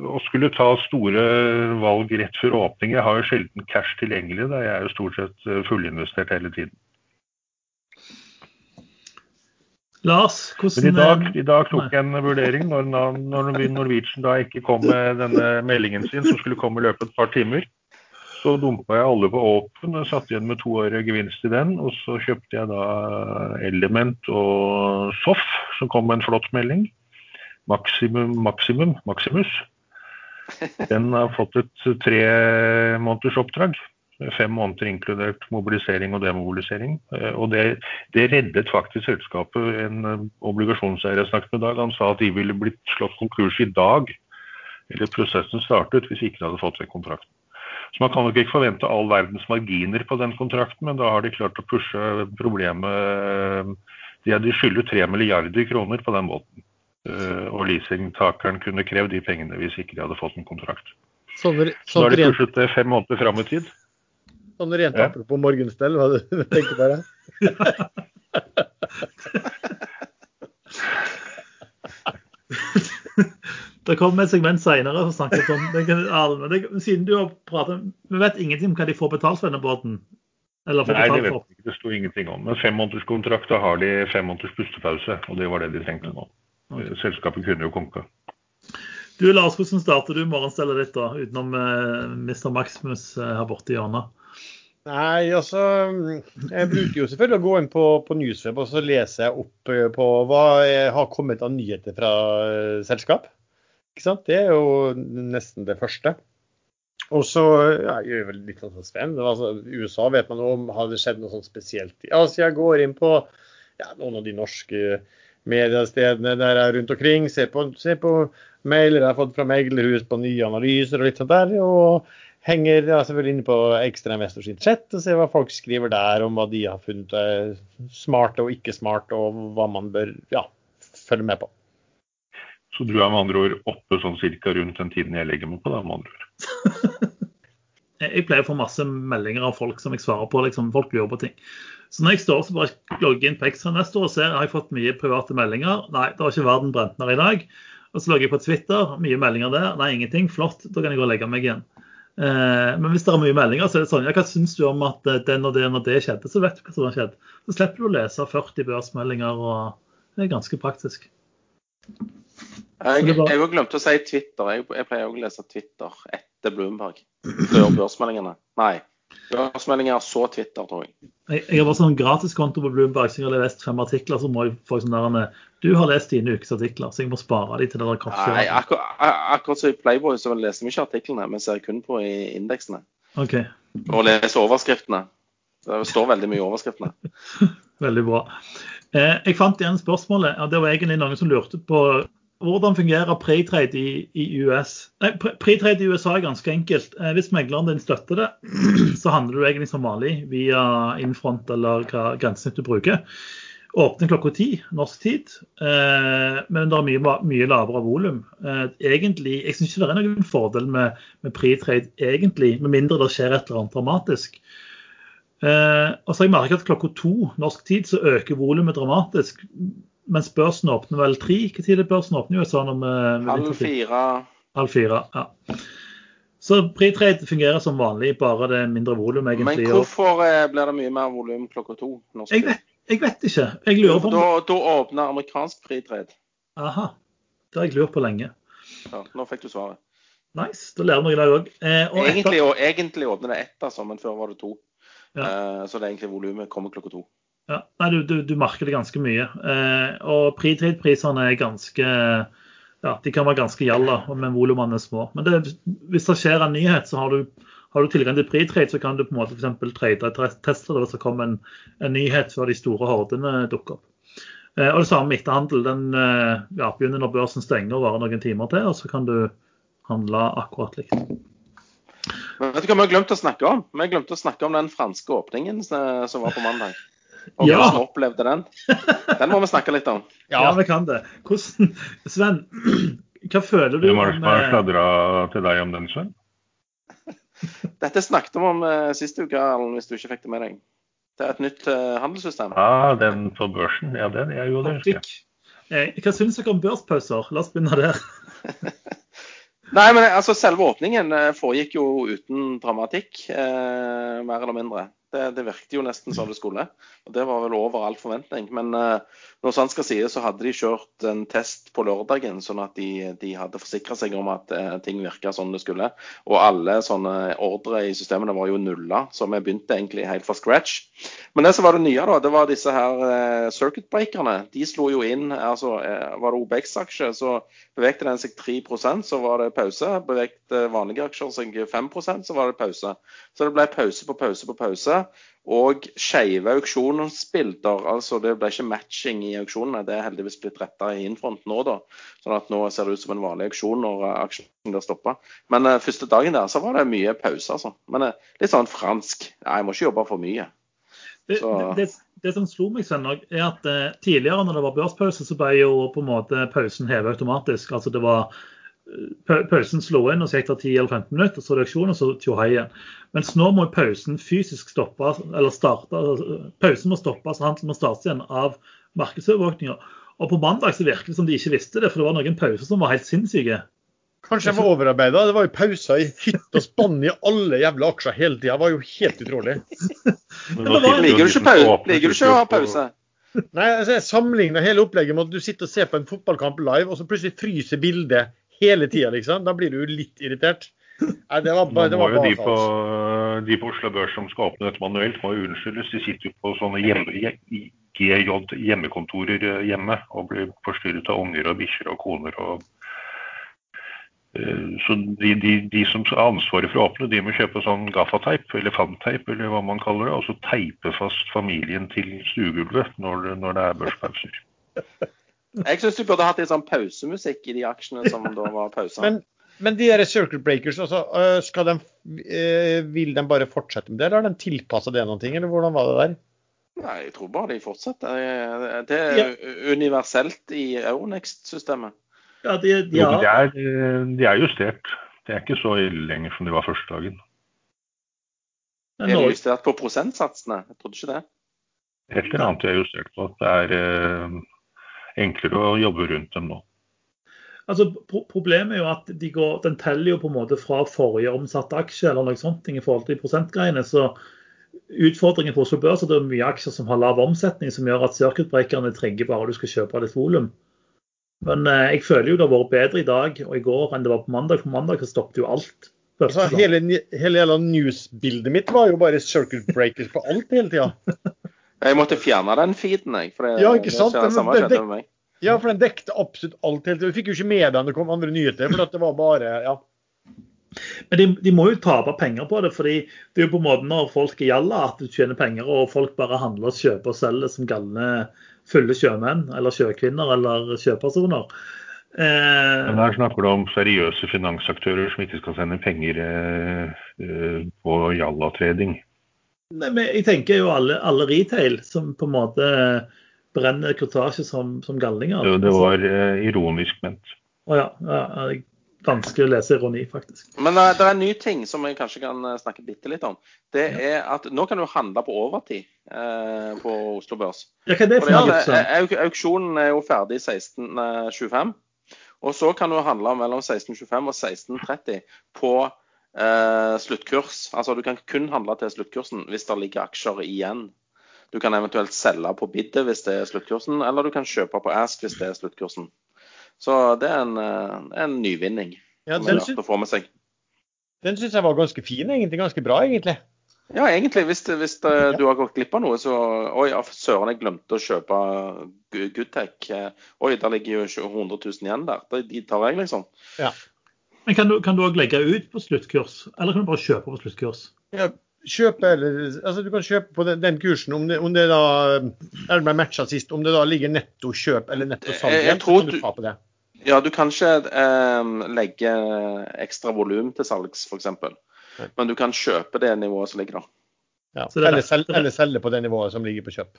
å skulle ta store valg rett før åpning Jeg har jo sjelden cash tilgjengelig. Da. Jeg er jo stort sett eh, fullinvestert hele tiden. Lars, hvordan... i dag, eh, i dag tok jeg en vurdering når, når Norwegian da ikke kom med denne meldingen sin, som skulle komme i løpet av et par timer. Så dumpa jeg alle på Open og satt igjen med to øre gevinst i den. Og så kjøpte jeg da Element og Soff, som kom med en flott melding. Maximum, Maximum, Maximus. Den har fått et tre måneders oppdrag. Fem måneder inkludert mobilisering og demobilisering. Eh, Og det, det reddet faktisk selskapet. En eh, obligasjonseier jeg snakket med i dag, han sa at de ville blitt slått konkurs i dag. Eller prosessen startet hvis ikke de hadde fått vekk kontrakten. Så man kan nok ikke forvente all verdens marginer på den kontrakten, men da har de klart å pushe problemet De, hadde skylder 3 milliarder kroner på den båten. Eh, Og leasingtakeren kunne krevd de pengene hvis ikke de hadde fått en kontrakt. Så, så, Så da har de pushet det fem måneder fram i tid. Sånn rent Ja. apropos morgenstell, hva du tenker på det? Det kommer et segment senere som snakker om det kan, Erlend, det, Siden du har pratet Vi vet ingenting om hva de får betalt for denne båten? Eller får Nei, det vet vi ikke. Det sto ingenting om. Men fem måneders da har de fem måneders pustepause. Og det var det de trengte nå. Okay. Selskapet kunne jo konka. Du Lars, hvordan starter du morgenstellet ditt, da, utenom uh, Mr. Maximus uh, her borte i hjørnet? Nei, altså Jeg bruker jo selvfølgelig å gå inn på, på Newsweb og så leser jeg opp eh, på hva har kommet av nyheter fra eh, selskap. Ikke sant? Det er jo nesten det første. Og så ja, jeg gjør vel litt sånn Sven. Altså, USA vet man om har det skjedd noe sånt spesielt Asia. Jeg går inn på ja, noen av de norske mediestedene der jeg er rundt omkring. Ser på, ser på mailer jeg har fått fra meglerhus på nye analyser og litt sånt der. og henger ja, selvfølgelig inne på Ekstrainvestor sin chat og ser hva folk skriver der om hva de har funnet eh, smart og ikke smart, og hva man bør ja, følge med på. Så du er med andre ord oppe sånn cirka rundt den tiden jeg legger meg på, da, med andre ord. Jeg jeg pleier å få masse meldinger av folk som jeg svarer på. liksom Folk lurer på ting. Så når jeg står så bare logger inn på Ekstrainvestor og ser har jeg fått mye private meldinger. Nei, det har ikke verden brent ned i dag. Og så logger jeg på Twitter, mye meldinger der. Nei, ingenting. Flott, da kan jeg gå og legge meg igjen. Eh, men hvis det er mye meldinger, så er det sånn ja, Hva syns du om at eh, den og det og det skjedde? Så vet du hva som har skjedd. Så slipper du å lese 40 børsmeldinger, og det er ganske praktisk. Jeg det jeg har glemt å si Twitter. Jeg, jeg pleier også å lese Twitter etter Bloomberg. Før børsmeldingene. Nei. Børsmeldinger, så Twitter, tror jeg. Jeg, jeg har bare sånn gratiskonto på Bloomberg, så jeg har lest fem artikler, så må jeg få sånn der en, Du har lest dine ukes artikler, så jeg må spare de til det der Nei, kaffe. akkur akkurat som i Playboy så leser vi ikke artiklene, vi ser kun på i indeksene. Okay. Og leser overskriftene. Det står veldig mye i overskriftene. veldig bra. Eh, jeg fant igjen spørsmålet, og det var egentlig noen som lurte på hvordan fungerer pre-trade i, i US? Nei, pre- Pre-trade i USA er ganske enkelt. Eh, hvis megleren din støtter det, så handler du egentlig som vanlig via Infront eller hva grensesnitt du bruker. Åpner klokka ti norsk tid, eh, men det er mye, mye lavere volum. Eh, egentlig, Jeg syns ikke det er noen fordel med, med pre-trade, egentlig, med mindre det skjer et eller annet dramatisk. Eh, og så har jeg merket at klokka to norsk tid så øker volumet dramatisk. Mens børsen åpner vel tre? Hvilken tid er børsen åpner i USA? Vi, Halv fire Halv fire, ja. Så pre-trade fungerer som vanlig, bare det er mindre volum, egentlig. Men hvorfor eh, blir det mye mer volum klokka to? Jeg vet, jeg vet ikke. Jeg lurer på om Da, da åpner amerikansk pre-trade. Aha. Det har jeg lurt på lenge. Ja, nå fikk du svaret. Nice. Da lærer vi i dag òg. Eh, Egentlig, egentlig åpner det ett, altså, men før var det to. Ja. Eh, så det er egentlig volumet kommer klokka to. Ja, nei, du, du, du merker det ganske mye. Eh, og pre-trade-prisene er ganske ja, De kan være ganske gjalla, men volumene er små. Men det, hvis det skjer en nyhet, så har du, har du tilgang til pre-trade, så kan du på en måte f.eks. trade Tesla da, det kommer en, en nyhet før de store hordene dukker opp. Eh, og det samme med etterhandel. Den eh, ja, begynner når børsen stenger og varer noen timer til, og så kan du handle akkurat likt. Vet du hva vi har glemt å snakke om? Vi har glemt å snakke om den franske åpningen eh, som var på mandag. Og Ja. hvordan opplevde den. Den må vi snakke litt om. Ja, vi kan det. Hvordan, Sven, hva føler du om har eh, sladra til deg om den, Sven? Dette snakket vi om eh, sist uke, hvis du ikke fikk det med deg. Det er et nytt eh, handelssystem. Ja, den på børsen. Ja, den er jo det. husker jeg. Eh, Hva syns dere om børspauser? La oss begynne der. Nei, men altså, selve åpningen foregikk jo uten dramatikk, eh, mer eller mindre. Det, det virket jo nesten som det skulle. Og det var vel over all forventning. Men eh, når sant skal sies, så hadde de kjørt en test på lørdagen, sånn at de, de hadde forsikra seg om at eh, ting virka sånn det skulle. Og alle sånne ordre i systemene var jo nulla, så vi begynte egentlig helt fra scratch. Men det som var det nye, da, det var disse her eh, circuit breakerne. De slo jo inn altså eh, Var det OBX-aksje, så bevegte den seg 3% så var det pause. Bevegte vanlige aksjer seg 5% så var det pause. Så det ble pause på pause på pause. Og skeive auksjonsbilder. Altså det ble ikke matching i auksjonene. Det er heldigvis blitt retta i innfront nå, da. Sånn at nå ser det ut som en vanlig auksjon når eh, aksjen blir stoppa. Men uh, første dagen der så var det mye pause, altså. Men uh, litt sånn fransk. Nei, jeg må ikke jobbe for mye. Det, Så- det, det, det som slo meg, Sven, er at uh, tidligere når det var børspause, så ble jo på en måte pausen hevet automatisk. Altså det var Pausen slo inn, og så gikk det 10 eller 15 minutter, så reaksjon, og så tjohei igjen. Mens nå må pausen fysisk stoppe, eller starte, altså, pausen må stoppes, og handelen må starte igjen av markedsovervåkninga. Og på mandag så virket det som de ikke visste det, for det var noen pauser som var helt sinnssyke. Kanskje jeg var overarbeida. Det var jo pauser i hytt og spann i alle jævla aksjer hele tida. Det var jo helt utrolig. Men jo Liker du ikke, å ha pause? Nei, altså Jeg sammenligna hele opplegget med at du sitter og ser på en fotballkamp live, og så plutselig fryser bildet hele tida, liksom. Da blir du jo litt irritert. Nei, det var bare, det må var jo de på, de på Oslo Børs som skal åpne dette manuelt, må jo unnskyldes. De sitter jo på sånne hjemme, GJ hjemmekontorer eh, hjemme og blir forstyrret av unger og bikkjer og koner. og eh, så de, de, de som har ansvaret for å åpne, de må kjøpe sånn gaffateip, eller fantteip, eller hva man kaller det, og så teipe fast familien til stuegulvet når, det- når det er børspauser. Jeg syns du burde hatt litt sånn pausemusikk i de aksjene som da var pausa. Men, men de der circle breakers, altså, øh, skal de, øh, vil de bare fortsette med det, eller har de tilpassa det noen ting, eller hvordan var det der? Nei, jeg tror bare de fortsetter. Det- er er universelt i Euronext-systemet. Ja, de, de Jo, de, er, eh, de er justert. Det er ikke så ille lenger som de var første dagen. Er de er justert på prosentsatsene? Jeg trodde ikke det. Et eller annet de er justert på. At det er enklere å jobbe rundt dem nå. altså, pro problemet er jo at de går, den teller jo på en måte fra forrige omsatte aksje eller noe sånt i forhold til prosentgreiene. så Utfordringen for Oslo Børs er at det er mye aksjer som har lav omsetning, som gjør at circuitbreakerne trigger bare du skal kjøpe litt volum. Men eh, jeg føler jo det har vært bedre i dag og i går enn det var på mandag. På mandag så stoppet jo alt. Altså, hele, hele news-bildet mitt var jo bare circuit breakers på alt hele tida. Jeg måtte fjerne den feeden, jeg. For det, Ja, ikke sant? Det, samme Det- det- med meg. Ja, for den dekte absolutt alt helt. Vi fikk jo ikke med deg når det kom andre nyheter, for at det var bare ja. Men de, de må jo tape penger på det, fordi det er jo på en måte når folk er jalla at du tjener penger, og folk bare handler og kjøper og selger som galne fulle sjømenn eller sjøkvinner eller sjøpersoner. Eh, Men her snakker du om seriøse finansaktører som ikke skal sende penger eh, eh, på jalla-trading. Nei, men jeg tenker jo alle, alle retail som på en måte brenner kortasje som, som galninger. Det, det var eh, ironisk ment. Å ja, ja, vanskelig å lese ironi, faktisk. Men uh, det er en ny ting som jeg kanskje kan eh, snakke bitte litt om. Det er at nå kan du handle på overtid uh, på Oslo Børs. Ja, hva er det for noe? auksjonen er jo ferdig 16.25. Og så kan du handle mellom 16.25 og 16.30 på eh, sluttkurs. Altså du kan kun handle til sluttkursen hvis det ligger aksjer igjen. Du kan eventuelt selge på biddet hvis det er sluttkursen, eller du kan kjøpe på Ask hvis det er sluttkursen. Så det er en, eh, en nyvinning Ja, den sy- verdt å få med seg. Den syns jeg var ganske fin, egentlig. Ganske bra, egentlig. Ja, egentlig. Hvis, hvis det, Ja. du har gått glipp av noe, så Oi, søren, jeg glemte å kjøpe Goodtech. Eh, Oi, der ligger jo 100 000 igjen der. De- tar jeg, liksom. Men kan du, kan du også legge ut på sluttkurs, eller kan du bare kjøpe på sluttkurs? Ja, kjøpe eller Altså, du kan kjøpe på den, den kursen om det, om det da Er det matcha sist, om det da ligger netto kjøp eller netto salg Jeg- tror kan du du- ta på det. Ja, du kan ikke eh, legge ekstra volum til salgs, f.eks. Men du kan kjøpe det nivået som ligger der. Ja. Er Eller, selge, eller selge på det nivået som ligger på kjøp.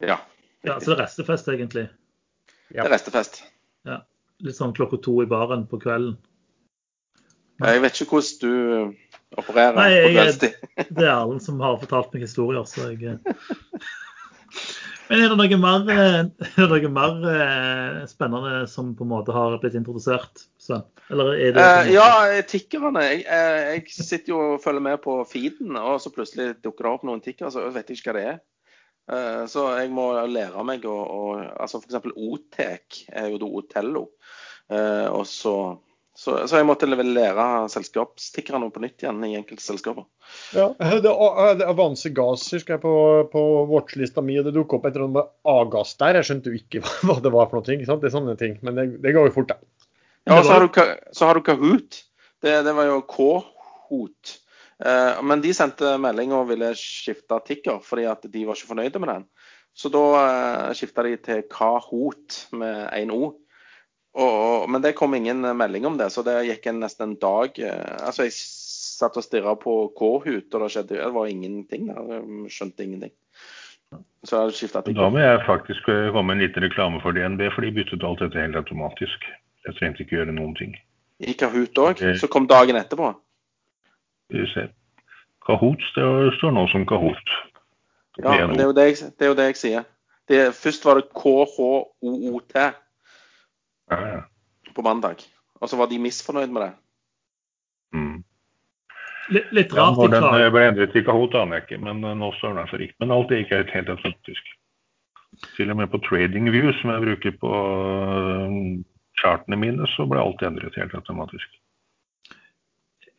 Ja. Ja, Så det er restefest, egentlig. Det er restefest. Litt sånn klokka to i baren på kvelden. Jeg vet ikke hvordan du opererer Nei, på jeg er- kveldstid. Det er Erlend som har fortalt meg historier, så jeg eh. Men er det noe mer, eh, det noe mer eh, spennende som på en måte har blitt introdusert, Så, Eller er det på Eh, ja, tikkerne. Jeg, eh, jeg sitter jo og følger med på feeden, og så plutselig dukker det opp noen tikkere, så vet jeg ikke hva det er. Eh, så jeg må lære meg å, å altså F.eks. Otek er jo da Otello. Eh, og så, så, så jeg måtte lære selskapstikkerne på nytt igjen i enkelte selskaper. Ja, det, det jeg skal jeg på, på watchlista mi, og det dukket opp et eller annet A-gass der. Jeg skjønte jo ikke hva det var for noe. Ikke sant? Det er sånne ting. Men det, det går jo fort, da. Ja, og så har du, så har du Kahoot. Det, det var jo K-Hoot. Eh, men de sendte melding og ville skifte tikker fordi at de var ikke fornøyde med den. Så da eh, skifta de til Kahoot med én O. Og, men det kom ingen melding om det, så det gikk en, nesten en dag. Eh, altså Jeg satt og stirra på K-hut, og det skjedde det var ingenting der. Jeg skjønte ingenting. Så jeg skifta Da må jeg faktisk eh, komme med en liten reklame for DNB, for de byttet alt dette helt automatisk. Jeg trengte ikke gjøre noen ting. I Kahoot òg, Eh. så kom dagen etterpå. Vi se. Kahoot det står nå som Kahoot. Ja, men det er jo det jeg, det er jo det jeg sier. Det, først var det KHOOT Ja, ja. på mandag, og så var de misfornøyd med det. Mm. Litt, litt Ja, rart når de den eh, ble endret til Kahoot, aner jeg ikke, men eh, nå står den for så riktig. Men alt gikk helt, helt automatisk. Til og med på TradingView, som jeg bruker på eh, chartene mine, så ble alt endret helt automatisk.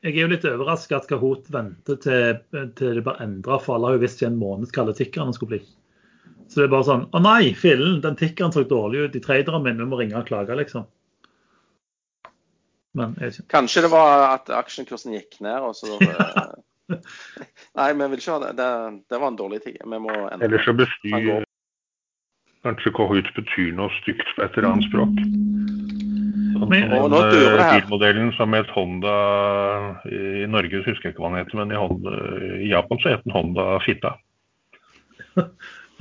Jeg er jo litt overraska at Kahoot venter til, til det blir endra, for alle har jo visst i en måned hva alle tikkerne skulle bli. Så det er bare sånn Å nei, fillen, den tikkeren så dårlig ut i traderen min, vi må ringe og klage, liksom. Men jeg ikke. Kanskje det var at aksjekursen gikk ned, og så eh, Nei, vi vil ikke ha det. det. Det var en dårlig ting. Vi må endre Eller så bestyr kanskje Kahoot betyr noe stygt på et eller annet språk. Sånn som den eh, her. bilmodellen som het Honda i Norge, husker jeg ikke hva den heter, men i, Honda, i Japan så het den Honda Fitta.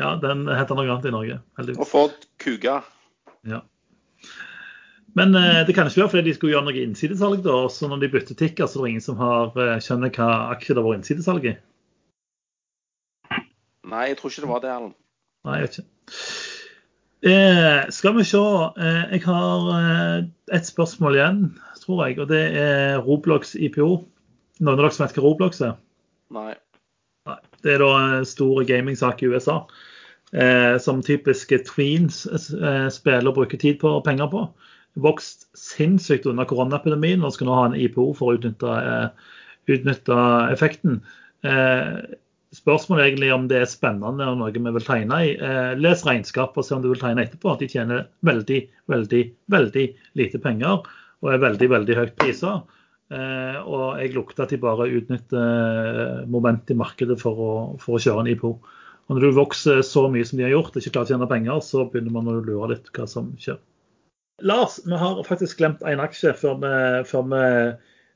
Ja, den heter noe annet i Norge, heldigvis. Og. Ford Kuga. Ja. Men eh, det kan ikke være fordi de skulle gjøre noe innsidesalg, da. Så når de bytter tikker, så er det ingen som har eh, skjønner hva aksje det har vært innsidesalg i. Nei, jeg tror ikke det var det, Erlend. Nei, jeg vet ikke. Eh, skal vi se. Eh, jeg har eh, et spørsmål igjen, tror jeg. Og det er Roblox IPO. Noen av dere som vet hva Roblox er? Nei. Det er da en stor gamingsak i USA. Eh, som typiske tweens eh, spiller og bruker tid på og penger på. Vokst sinnssykt under koronaepidemien og skal nå ha en IPO for å utnytte, eh, utnytte effekten. Eh, spørsmålet er egentlig om det er spennende og noe vi vil tegne i. Eh, les regnskap og se om du vil tegne etterpå. De tjener veldig, veldig, veldig lite penger og er veldig, veldig høyt priser. Eh, og jeg lukter at de bare utnytter moment i markedet for å, for å kjøre en IPO. Og når du vokser så mye som de har gjort, og ikke klarer å tjene penger, så begynner man å lure litt hva som skjer. Lars, vi har faktisk glemt én aksje før vi, før vi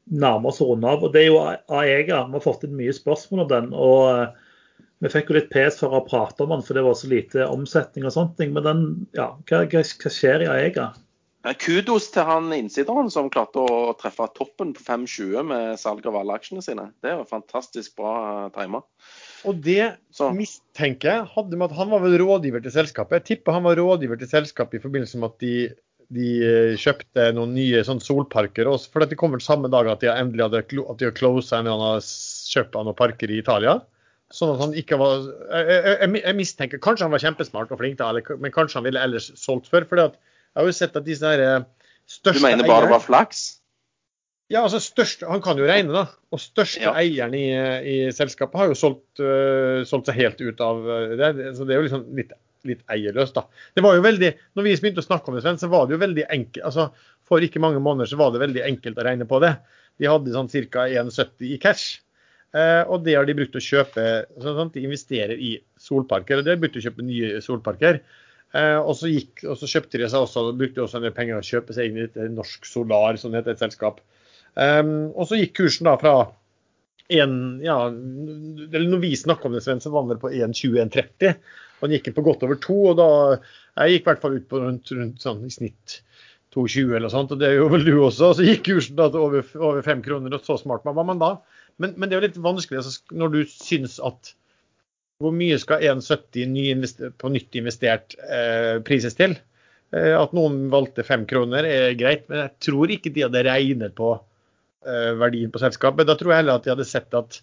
nærmer oss å runde av. og Det er jo Aega. Vi har fått inn mye spørsmål om den. og eh, Vi fikk jo litt pes for å prate om den, for det var så lite omsetning og sånne ting. Men den, ja, hva, hva skjer i Aega? Eh, Kudos til han innsideren som klarte å treffe toppen på 5,20 med salg av alle aksjene sine. Det er jo fantastisk bra eh, timer. Og det Så mistenker jeg hadde med at han var vel rådgiver til selskapet. Jeg tipper han var rådgiver til selskapet i forbindelse med at de de eh, kjøpte noen nye sånn solparker. Også, for det kom vel samme dag at de endelig hadde at de hadde closa en eller annen kjøpt av noen parker i Italia. Sånn at han ikke var Jeg, jeg, jeg mistenker Kanskje han var kjempesmart og flink, da, men kanskje han ville ellers solgt før. For jeg har jo sett at disse her eh, Du mener bare det eierne- var flaks? ja, altså største, Han kan jo regne, da. Og største Ja. eieren i, i selskapet har jo solgt, uh, solgt seg helt ut av øh, det. Så det er jo liksom litt, litt eierløst, da. Det var jo veldig, når vi begynte å snakke om det, Sven, så var det jo veldig enkelt. altså For ikke mange måneder så var det veldig enkelt å regne på det. De hadde sånn ca. 1,70 i cash. Uh, og det har de brukt å kjøpe sånn? De investerer i solparker. og De har brukt å kjøpe nye solparker. Eh, og, så gikk, og så kjøpte de seg også, brukte også en del penger å kjøpe seg inn i et Norsk Solar, som det heter, et selskap. Um, og så gikk kursen da fra en, ja, eller Når vi snakker om det, Sven, så var den på 1,20-1,30. Og den gikk på godt over to. og da, Jeg gikk i hvert fall ut på rundt, rundt sånn i snitt 2,20 eller sånt, og det gjorde vel du også. Og så gikk kursen da til over, over fem kroner, og så smart var man da. Men, men det er jo litt vanskelig altså, når du syns at hvor mye skal 1,70 ny på nytt investert eh, prises til? Eh, at noen valgte fem kroner er greit, men jeg tror ikke de hadde regnet på eh, verdien på selskapet. Da tror jeg heller at de hadde sett at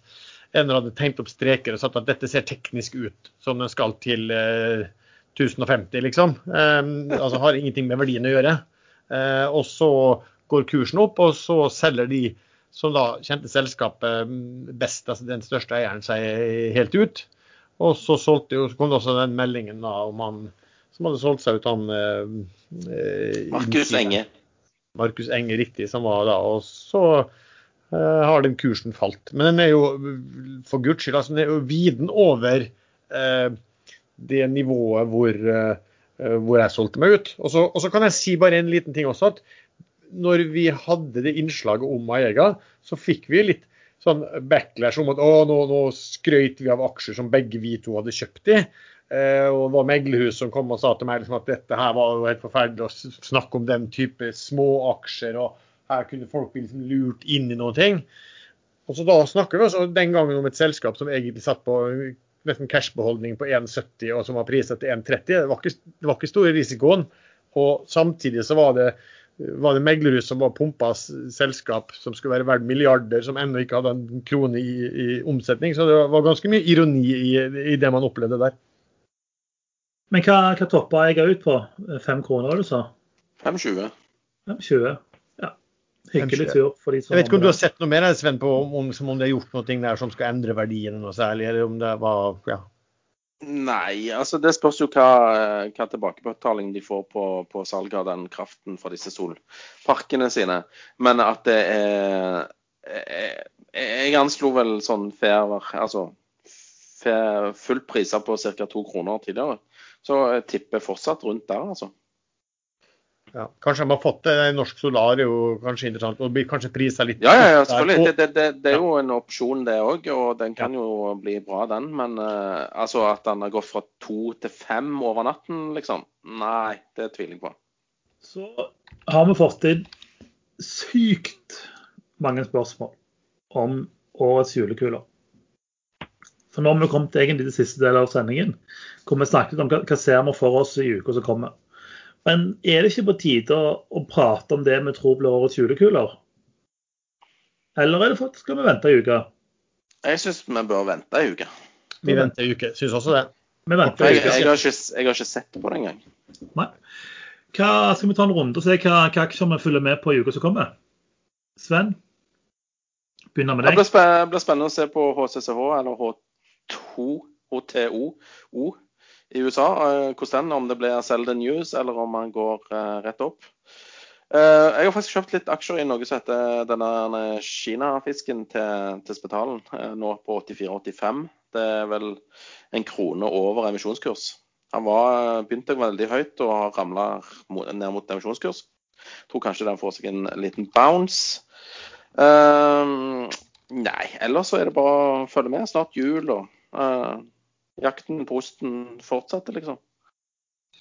en eller hadde tegnet opp streker og sagt at dette ser teknisk ut som den skal til eh, 1050, liksom. Eh, altså har ingenting med verdien å gjøre. Eh, og så går kursen opp, og så selger de som da kjente selskapet best, altså den største eieren, seg helt ut. Og så, solgte så kom det også den meldingen da, om han som hadde solgt seg ut, han eh, eh, Markus Enge. Markus Enge, riktig, som var da. Og så eh, har den kursen falt. Men den er jo, for guds skyld, altså, den er jo viden over eh, det nivået hvor, eh, hvor jeg solgte meg ut. Og så, og så kan jeg si bare en liten ting også. at når vi hadde det innslaget om Aega, så fikk vi litt sånn backlash om at å, nå, nå skrøt vi av aksjer som begge vi to hadde kjøpt i. Eh, og det var meglerhus som kom og sa til meg liksom, at dette her var jo helt forferdelig å snakke om den type små aksjer, og her kunne folk bli liksom lurt inn i noen ting. Og så da snakker vi også den gangen om et selskap som egentlig satt på nesten cashbeholdning på 1,70 og som var priset til 1,30. Det det var ikke store risikoen. Og samtidig så var det var det meglerhus som var pumpas selskap som skulle være verdt milliarder, som ennå ikke hadde en krone i, i omsetning. Så det var ganske mye ironi i, i det man opplevde der. Men hva, hva toppa jeg ut på? Fem kroner, du sa? 5,20. 5,20. Ja. Hyggelig tur for de som Jeg vet ikke om du har sett noe mer Sven, på om, om, om det er gjort noe der som skal endre verdien noe særlig, eller om det var ja. Nei, altså det spørs jo hva, hva tilbakebetaling de får på, på salget av den kraften fra disse solparkene sine. Men at det er Jeg, jeg anslo vel sånn fair, altså fullt priser på ca. to kroner tidligere. Så jeg tipper fortsatt rundt der, altså. Ja. Kanskje de har fått det. Norsk Solar er jo kanskje interessant, og blir kanskje prisa litt Ja, ja, ja selvfølgelig. Det, det, det, det er jo en opsjon, det òg. Og den kan jo bli bra, den. Men uh, altså at den har gått fra to til fem over natten, liksom. Nei, det tviler jeg på. Så har vi fått inn sykt mange spørsmål om årets julekuler. For nå har vi kommet egentlig til siste del av sendingen, hvor vi snakket om hva, hva ser vi for oss i uka som kommer. Men er det ikke på tide å, å prate om det vi tror blir årets julekuler? Eller er det faktisk skal vi vente ei uke? Jeg syns vi bør vente ei uke. Vi venter ei uke. Syns også det. Vi venter Jeg, uke. jeg, har ikke, jeg har ikke sett på det engang. Nei. Hva, skal vi ta en runde og se hva, hva aksjer vi følger med på i uka som kommer? Sven, begynner med deg. Det blir spennende å se på HCCH, eller H2, HTO, O, i USA. eh, Hvordan den, om det blir sell news, eller om man går eh, rett opp. Eh, Jeg har faktisk kjøpt litt aksjer i noe som heter denne Kina-fisken til, til Spetalen, eh, nå på 84,85. Det er vel en krone over emisjonskurs. Han var, begynte veldig høyt og har ramla ned mot emisjonskurs. Tror kanskje den får seg en liten bounce. Um, nei, ellers så er det bare å følge med. Snart jul, og eh, jakten på osten fortsatte, liksom.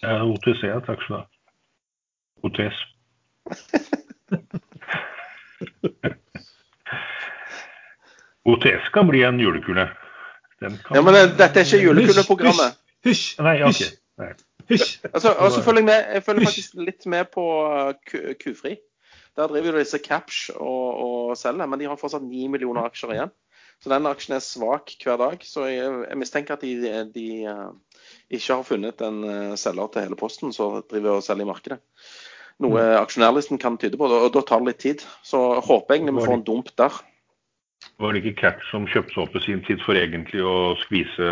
Ja, OTC, takk skal du ha. OTS. OTS kan bli en julekule. Den kan... Ja, men det, dette er ikke julekuleprogrammet. Hysj! Nei, OK. hysj. Nei. Hysj! Altså, og så følger jeg, med, jeg følger faktisk litt med på Kufri. Der driver jo disse Capsh og, og selger, men de har fortsatt 9 millioner aksjer igjen. Så den aksjen er svak hver dag. Så jeg, jeg mistenker at de, de uh, ikke har funnet en uh, selger til hele posten som driver og selger i markedet. Noe aksjonærlisten kan tyde på, og da tar det litt tid. Så håper jeg egentlig vi får en dump der. Var det ikke Catch som kjøpte opp i sin tid for egentlig å skvise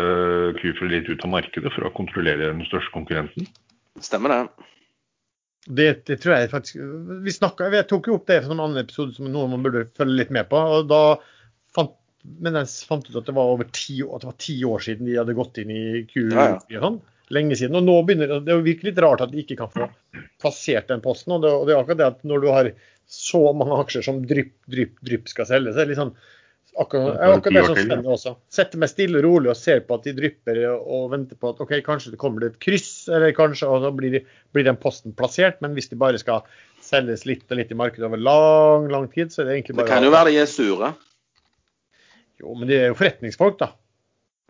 Q-Free litt ut av markedet for å kontrollere den største konkurrenten? Stemmer det. Det, det tror jeg faktisk Vi snakket, Jeg tok jo opp det som en annen episode som noe man burde følge litt med på. og da Men jeg fant ut at det var over ti, det var ti år siden de hadde gått inn i Q. Ja, ja. Sånn, lenge siden. Og nå begynner det- er virkelig litt rart at de ikke kan få plassert den posten. Og det, og det er akkurat det at når du har så mange aksjer som drypp, drypp, drypp skal selges, er det sånn Akkurat, er akkurat det som spenner også. Setter meg stille og rolig og ser på at de drypper og venter på at OK, kanskje det kommer et kryss, eller kanskje, og så blir, blir den posten plassert. Men hvis de bare skal selges litt og litt i markedet over lang, lang tid, så er det egentlig bare Det kan jo være de er sure. Jo, men de er jo forretningsfolk, da.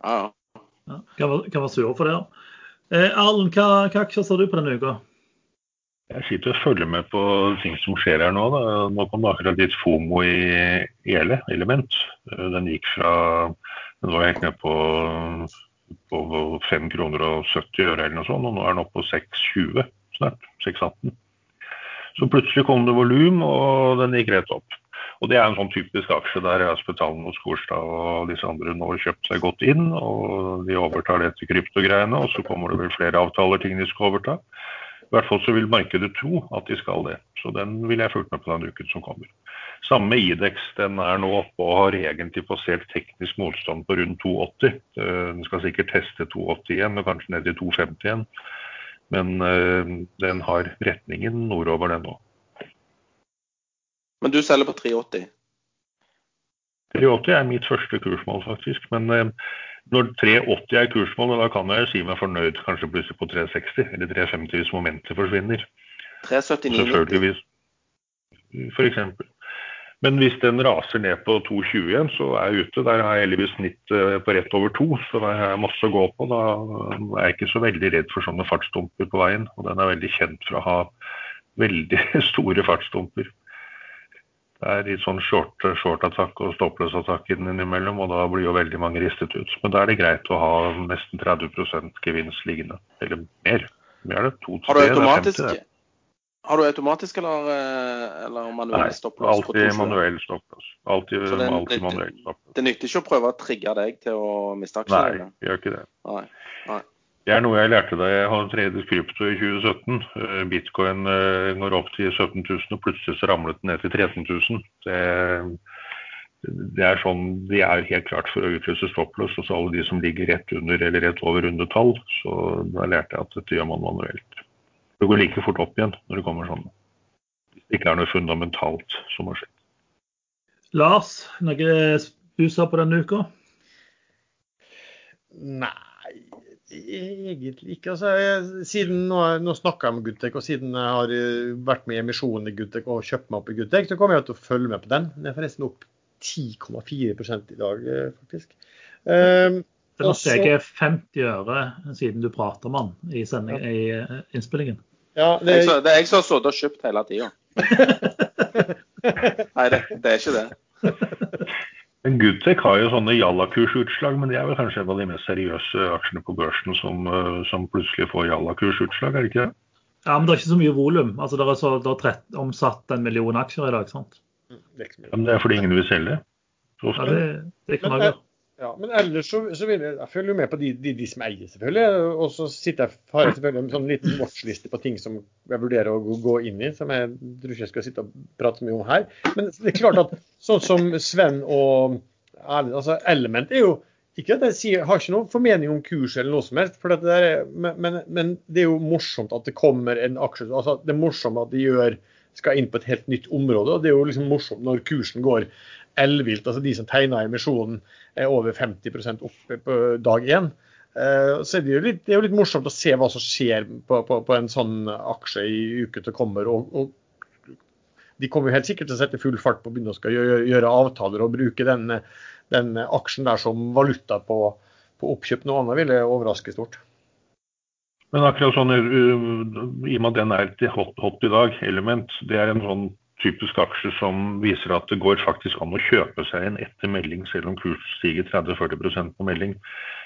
Ja, ja. Ja, kan, være, kan være sure for det. da. Eh, Erlend, hva, hva aksjer ser du på denne uka? Jeg sitter og følger med på ting som skjer her nå. Da. Nå kom det akkurat litt FOMO i ELE, Element. Eh, Den gikk fra Den var helt ned på, på 5 kroner og 70 øre eller noe sånt, og nå er den oppe på 6,20 snart. 6,18. Så plutselig kom det volum, og den gikk rett opp. Og det er en sånn typisk aksje der Aspetalen og Skorstad og disse andre nå har kjøpt seg godt inn, og de overtar det til kryptogreiene, og så kommer det vel flere avtaler ting de skal overta. I hvert fall så vil markedet tro at de skal det. Så den vil jeg fulgt med på den uken som kommer. Samme Idex. Den er nå oppe og har egentlig passert teknisk motstand på rundt 2,80. Eh, Den skal sikkert teste 2,80 igjen, og kanskje ned i 2,50 igjen. Men eh, den har retningen nordover, den nå. Men du selger på 380. 380 er mitt første kursmål, faktisk. Men eh, når 380 er kursmålet, da kan jeg si meg fornøyd kanskje plutselig på 360 eller 350 hvis momentet forsvinner. 379,90. For eksempel. Men hvis den raser ned på 2,20 igjen, så er jeg ute. Der har jeg heldigvis snitt eh, på rett over to, så der har jeg masse å gå på. Da er jeg ikke så veldig redd for sånne fartsdumper på veien. Og den er veldig kjent for å ha veldig store fartsdumper. Det er litt sånn short, short attakk og stoppløs-attakk innimellom, og da blir jo veldig mange ristet ut. Men da er det greit å ha nesten 30 gevinst liggende. Eller mer. Mer er det? To, Har du tre, er 50 automatisk, har du automatisk eller, eh, eller manuell Nei, alltid 220? manuell stoppløs. Alltid, det alltid manuell stoppløs. Det nytter ikke å prøve å trigge deg til å miste aksjene Nei, gjør ikke det. Nei. Nei. Det er noe jeg lærte da jeg hadde tredje krypto i 2017. Eh, Bitcoin eh, går opp til 17 000, og plutselig så ramlet den ned til 13 000. Det, det er sånn, De er helt klart for å utløse stoppløs, og så alle de som ligger rett under eller rett over rundetall. Så da lærte jeg at dette gjør man manuelt. Det går like fort opp igjen når det kommer sånn. Hvis det ikke er noe fundamentalt som har skjedd. Lars, noe du sa på denne uka? Nei, egentlig ikke. Altså, jeg, siden nå, nå snakker jeg med Goodtech, og siden jeg har eh, vært med i emisjonen i Goodtech og kjøpt meg opp i Goodtech, så kommer jeg til å følge med på den. Den er forresten opp 10,4 i dag, eh, faktisk. Um, Den har steget 50 øre siden du prater om den i, sending, i eh, innspillingen. ja, Det er det er jeg som har sittet og kjøpt hele tida. Nei, det, det er ikke det. Men Goodtech har jo sånne Jalla-kursutslag, men de er vel kanskje en av de mest seriøse aksjene på børsen som, eh, som plutselig får Jalla-kursutslag, er det ikke det? Ja, men det er ikke så mye volum. Altså, det er, så, det er trett, omsatt en million aksjer i dag. sant? det er ikke Men det er fordi ingen vil selge. Ja, det, det kan jeg være. Ja, men ellers så, så vil jeg, jeg følger jo med på de, de, de som eier, selvfølgelig. Og så sitter jeg, har jeg selvfølgelig en sånn liten watchliste på ting som jeg vurderer å gå, inn i, som jeg tror ikke jeg skal sitte og prate så mye om her. Men det er klart at sånn som Sven og Erlend, altså Element er jo ikke at jeg sier, har ikke noen formening om kurs eller noe som helst, for det er, men, men, det er jo morsomt at det kommer en aksje. altså Det er morsomt at de gjør, skal inn på et helt nytt område. og Det er jo liksom morsomt når kursen går ellevilt. altså De som tegner emisjonen over 50% oppe på dag én. Eh, Så er det, jo litt, er jo litt morsomt å se hva som skjer på, på, på en sånn aksje i uken som kommer. og, og de kommer jo helt sikkert til å sette full fart på å begynne å gjøre, gjøre avtaler og bruke den, den aksjen der som valuta på, på oppkjøp. Noe annet ville overraske stort. Men akkurat sånn, uh, i og med at den er til hot, hot i dag, Element, det er en sånn typisk aksje som viser at det går faktisk an å kjøpe seg en etter melding, selv om kurs stiger 30-40% på melding.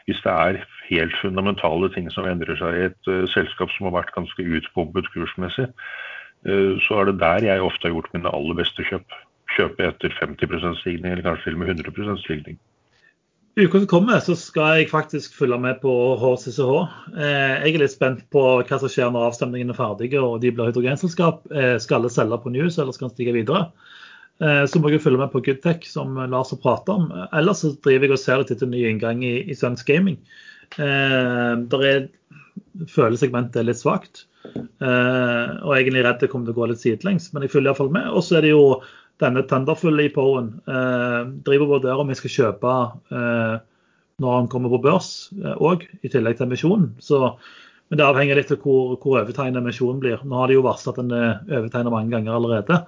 Hvis det er helt fundamentale ting som endrer seg i et uh, selskap som har vært ganske utbombet kursmessig, uh, så er det der jeg ofte har gjort mine aller beste kjøp. Kjøpe etter 50% stigning, eller kanskje til og med 100% stigning. Uka som kommer, så skal jeg faktisk følge med på HCCH. Eh, jeg er litt spent på hva som skjer når avstemningen er ferdig og de blir hydrogenselskap. Eh, skal alle selge på News, eller skal de stige videre? Eh, så må jeg følge med på Goodtech, som Lars har pratet om. Ellers så driver jeg og ser litt etter ny inngang i, i Suns Gaming. Der er, følesegmentet er litt svakt. Og jeg er egentlig redd det kommer til å gå litt sidelengs, men jeg følger iallfall med. Og så er det jo denne Thunderfull-lipoen eh, driver og vurderer om vi skal kjøpe eh, når han kommer på børs òg, eh, i tillegg til emisjonen. Så, men det avhenger litt av hvor, hvor overtegnet emisjonen blir. Nå har de jo varslet at den er overtegnet mange ganger allerede.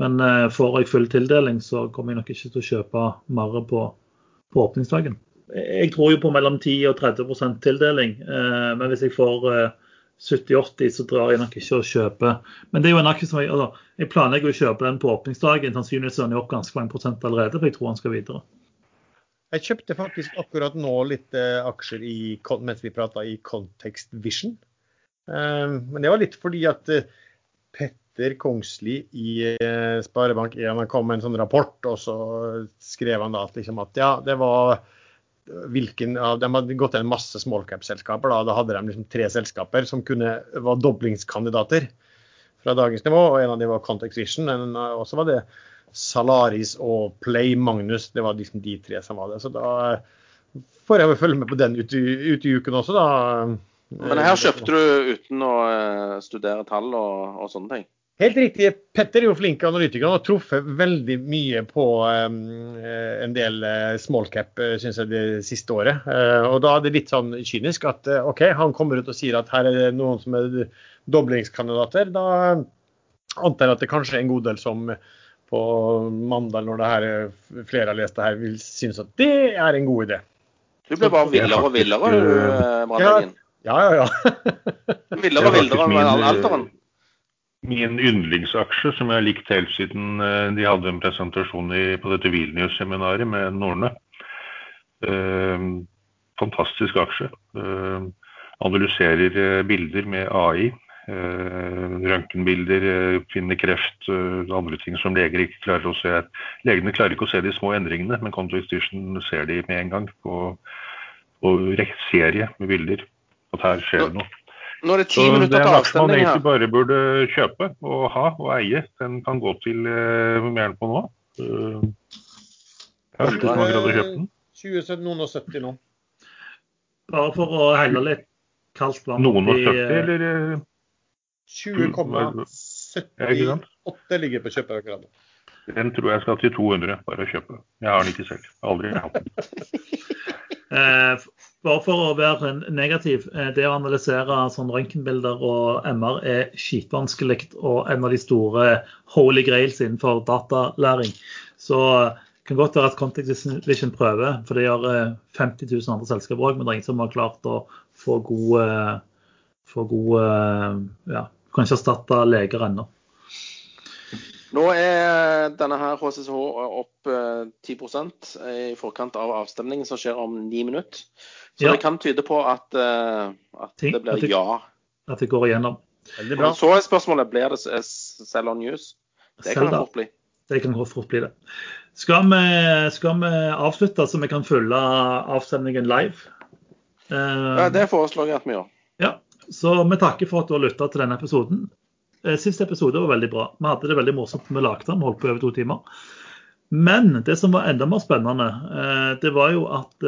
Men eh, får jeg full tildeling, så kommer jeg nok ikke til å kjøpe mer på, på åpningsdagen. Jeg tror jo på mellom 10 og 30% tildeling, eh, men hvis jeg får eh, 70-80, så drar jeg nok ikke å kjøpe. Men det er jo en aksje som jeg, altså, jeg planlegger å kjøpe den på åpningsdagen. Sannsynligvis er den opp ganske mange prosent allerede, for jeg tror den skal videre. Jeg kjøpte faktisk akkurat nå litt eh, aksjer i, mens vi prata i Context Vision. Um, men det var litt fordi at uh, Petter Kongsli i uh, Sparebank1 kom med en sånn rapport, og så skrev han da at, liksom, at ja, det var hvilken av De hadde gått til en masse smallcap-selskaper. Da. da hadde de liksom tre selskaper som kunne, var doblingskandidater fra dagens nivå. og En av dem var Context Vision. Og så var det Salaris og Play Magnus. Det var liksom de tre som var det. Så da får jeg vel følge med på den ute, ute i uken også, da. Men her kjøpte du uten å eh, studere tall og, og sånne ting? Helt riktig. Petter er jo flink analytiker og har truffet veldig mye på um, en del uh, small cap uh, synes jeg, det siste året. Uh, og Da er det litt sånn kynisk at uh, OK, han kommer ut og sier at her er det noen som er doblingskandidater. Da antar jeg at det kanskje er en god del som på mandag, når det her, flere har lest det her, vil synes at det er en god idé. Du ble bare villere og villere, du, Brandeggen. Ja, ja, ja. villere og villere med alteren min yndlingsaksje, som jeg har likt helt siden eh, de hadde en presentasjon i, på dette Vilnius-seminaret med Norne. Eh, fantastisk aksje. Eh, analyserer eh, bilder med AI. Eh, Røntgenbilder, eh, finner kreft, andre ting som leger ikke klarer å se. Legene klarer ikke å se de små endringene, men Context ser de med en gang på, på serie med bilder. At her skjer det noe. Nå er det ti minutter til avstemning her. Det er en aksje man egentlig bare burde kjøpe og ha og eie. Den kan gå til uh, er på nå? Uh, ja, hvis man greide å kjøpe den. 20, noen og 70 nå. Bare for å helle litt kaldt vann Noen og 70, eh, eller? 20,78 ligger på kjøpet akkurat nå. Den tror jeg skal til 200, bare å kjøpe. Jeg har den ikke selv. Aldri hatt den. Bare for å være negativ. Eh, det å analysere sånn røntgenbilder og MR er skitvanskelig og en av de store holy grails innenfor datalæring. Så det kan godt være at Context Vision prøver, for det gjør 50 eh, 000 andre selskaper òg, men det er ingen som har klart å få gode, få gode ja, ikke erstatte leger ennå. Nå er denne her HCCH opp 10 eh, i forkant av avstemningen som skjer om ni minutter. Så ja. det kan tyde på at, uh, at Ting, det blir at det, ja. At det går igjennom. Veldig bra. Så er spørsmålet blir det Sell on News. Det kan fort bli. Det kan fort bli det. Skal vi, skal vi, avslutte så vi kan følge avstemningen live? Uh, ja, det foreslår jeg at vi gjør. Ja, så vi takker for at du har lytta til denne episoden. Eh, siste episode var veldig bra. Vi hadde det veldig morsomt vi lagde den. Vi holdt på over to timer. Men det som var enda mer spennende, det var jo at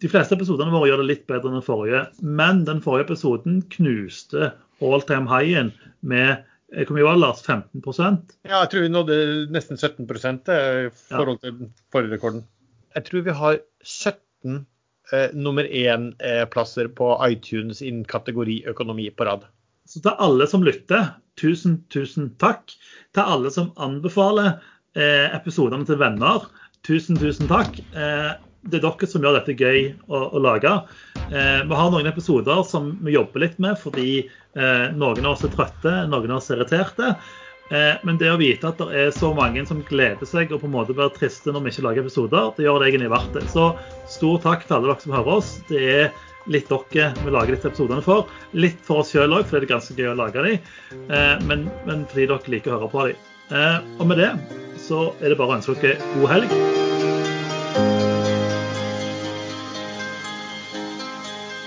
de fleste episodene våre gjør det litt bedre enn den forrige. Men den forrige episoden knuste all time high-en med eh, hvor mye var det, Lars? 15% Ja, jeg tror vi nådde nesten 17 i forhold til forrige rekorden. Jeg tror vi har 17 eh, nummer én-plasser eh, på iTunes innen kategori økonomi på rad. Så til alle som lytter, tusen, tusen takk. Til alle som anbefaler eh, episodene til venner, tusen, tusen takk. Eh, det er dere som gjør dette gøy å, å lage. Eh, vi har noen episoder som vi jobber litt med fordi eh, noen av oss er trøtte, noen av oss er irriterte. Eh, men det å vite at det er så mange som gleder seg og på en måte blir triste når vi ikke lager episoder, det gjør det egentlig verdt det. Så stor takk til alle dere som hører oss. Det er litt dere vi lager disse episodene for. Litt for oss sjøl òg, fordi det er ganske gøy å lage dem. Eh, men, men fordi dere liker å høre på dem. Eh, og med det så er det bare å ønske dere god helg.